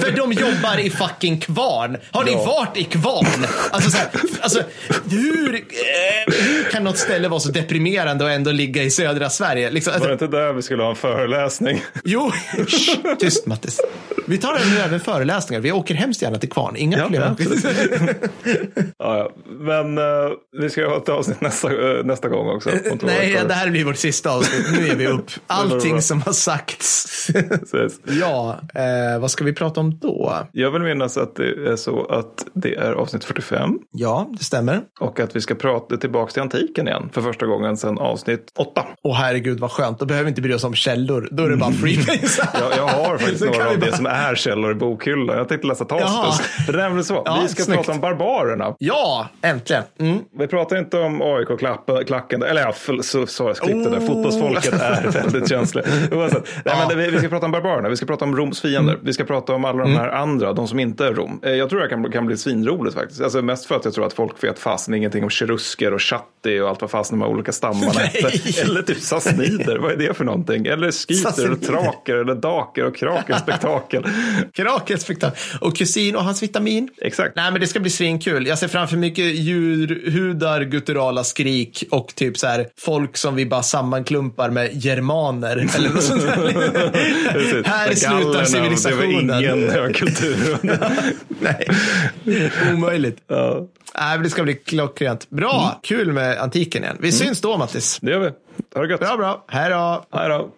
S1: för de jobbar i fucking Kvarn. Har ni
S2: Ja.
S1: varit i Kvarn? Alltså, så här, alltså hur, eh, hur kan något ställe vara så deprimerande och ändå ligga i södra Sverige? Liksom,
S2: Var det
S1: alltså,
S2: inte där vi skulle ha en föreläsning?
S1: jo, tyst Mattis. Vi tar nu även föreläsningar. Vi åker hemskt gärna till Kvarn. Inga
S2: Ja,
S1: problem.
S2: Ja, ja. Men eh, vi ska ju ha ett avsnitt nästa, eh, nästa gång också.
S1: Nej, det här blir vårt sista avsnitt. Nu är vi upp. Allting som har sagts. Ja, eh, vad ska vi prata om då?
S2: Jag vill minnas att det är så att det är avsnitt 45
S1: Ja, det stämmer.
S2: och att vi ska prata tillbaka till antiken igen för första gången sedan avsnitt 8.
S1: Åh herregud vad skönt. Då behöver vi inte bry oss om källor. Då är det bara freebase. <laughs>
S2: Jag, jag har <laughs> faktiskt några av det
S1: bara-
S2: som är källor i bokhyllan. Jag tänkte läsa. Tacitus. Det är så.
S1: Ja,
S2: vi ska
S1: snyggt.
S2: prata om barbarerna.
S1: Ja, äntligen. Mm.
S2: Vi pratar inte om AIK-klacken, eller ja, så jag klipp det där.
S1: Oh.
S2: Fotbollsfolket är väldigt känsliga. <laughs> Oavsett. Nej,
S1: Ja.
S2: men det, vi, vi ska prata om barbarerna, vi ska prata om Roms fiender, vi ska prata om alla de här andra, de som inte är Rom. Eh, Jag tror det kan, kan bli svinroligt faktiskt. Alltså mest för att jag tror att folk vet fasen ingenting om cherusker och chatti och allt vad fasen de här olika stammarna heter. Eller typ sassnider, vad är det för någonting? Eller skiter och traker eller daker och krakenspektakel. <laughs>
S1: Krakelspektakel. Och kusin och hans vitamin.
S2: Exakt.
S1: Nej, men det ska bli svinkul. Jag ser framför mycket djurhudar, gutturala skrik och typ så här folk som vi bara sammanklumpar med germaner <laughs> eller något sånt där. <laughs>
S2: Precis.
S1: Här slutar civilisationen.
S2: Det var ingen högkultur. <laughs>
S1: Nej, omöjligt.
S2: ja,
S1: Nej, det ska bli klockrent. Bra, kul med antiken igen. Vi syns då, Mattis.
S2: det gör vi. Ha det gött.
S1: Bra, bra. Hej då.
S2: Hej då.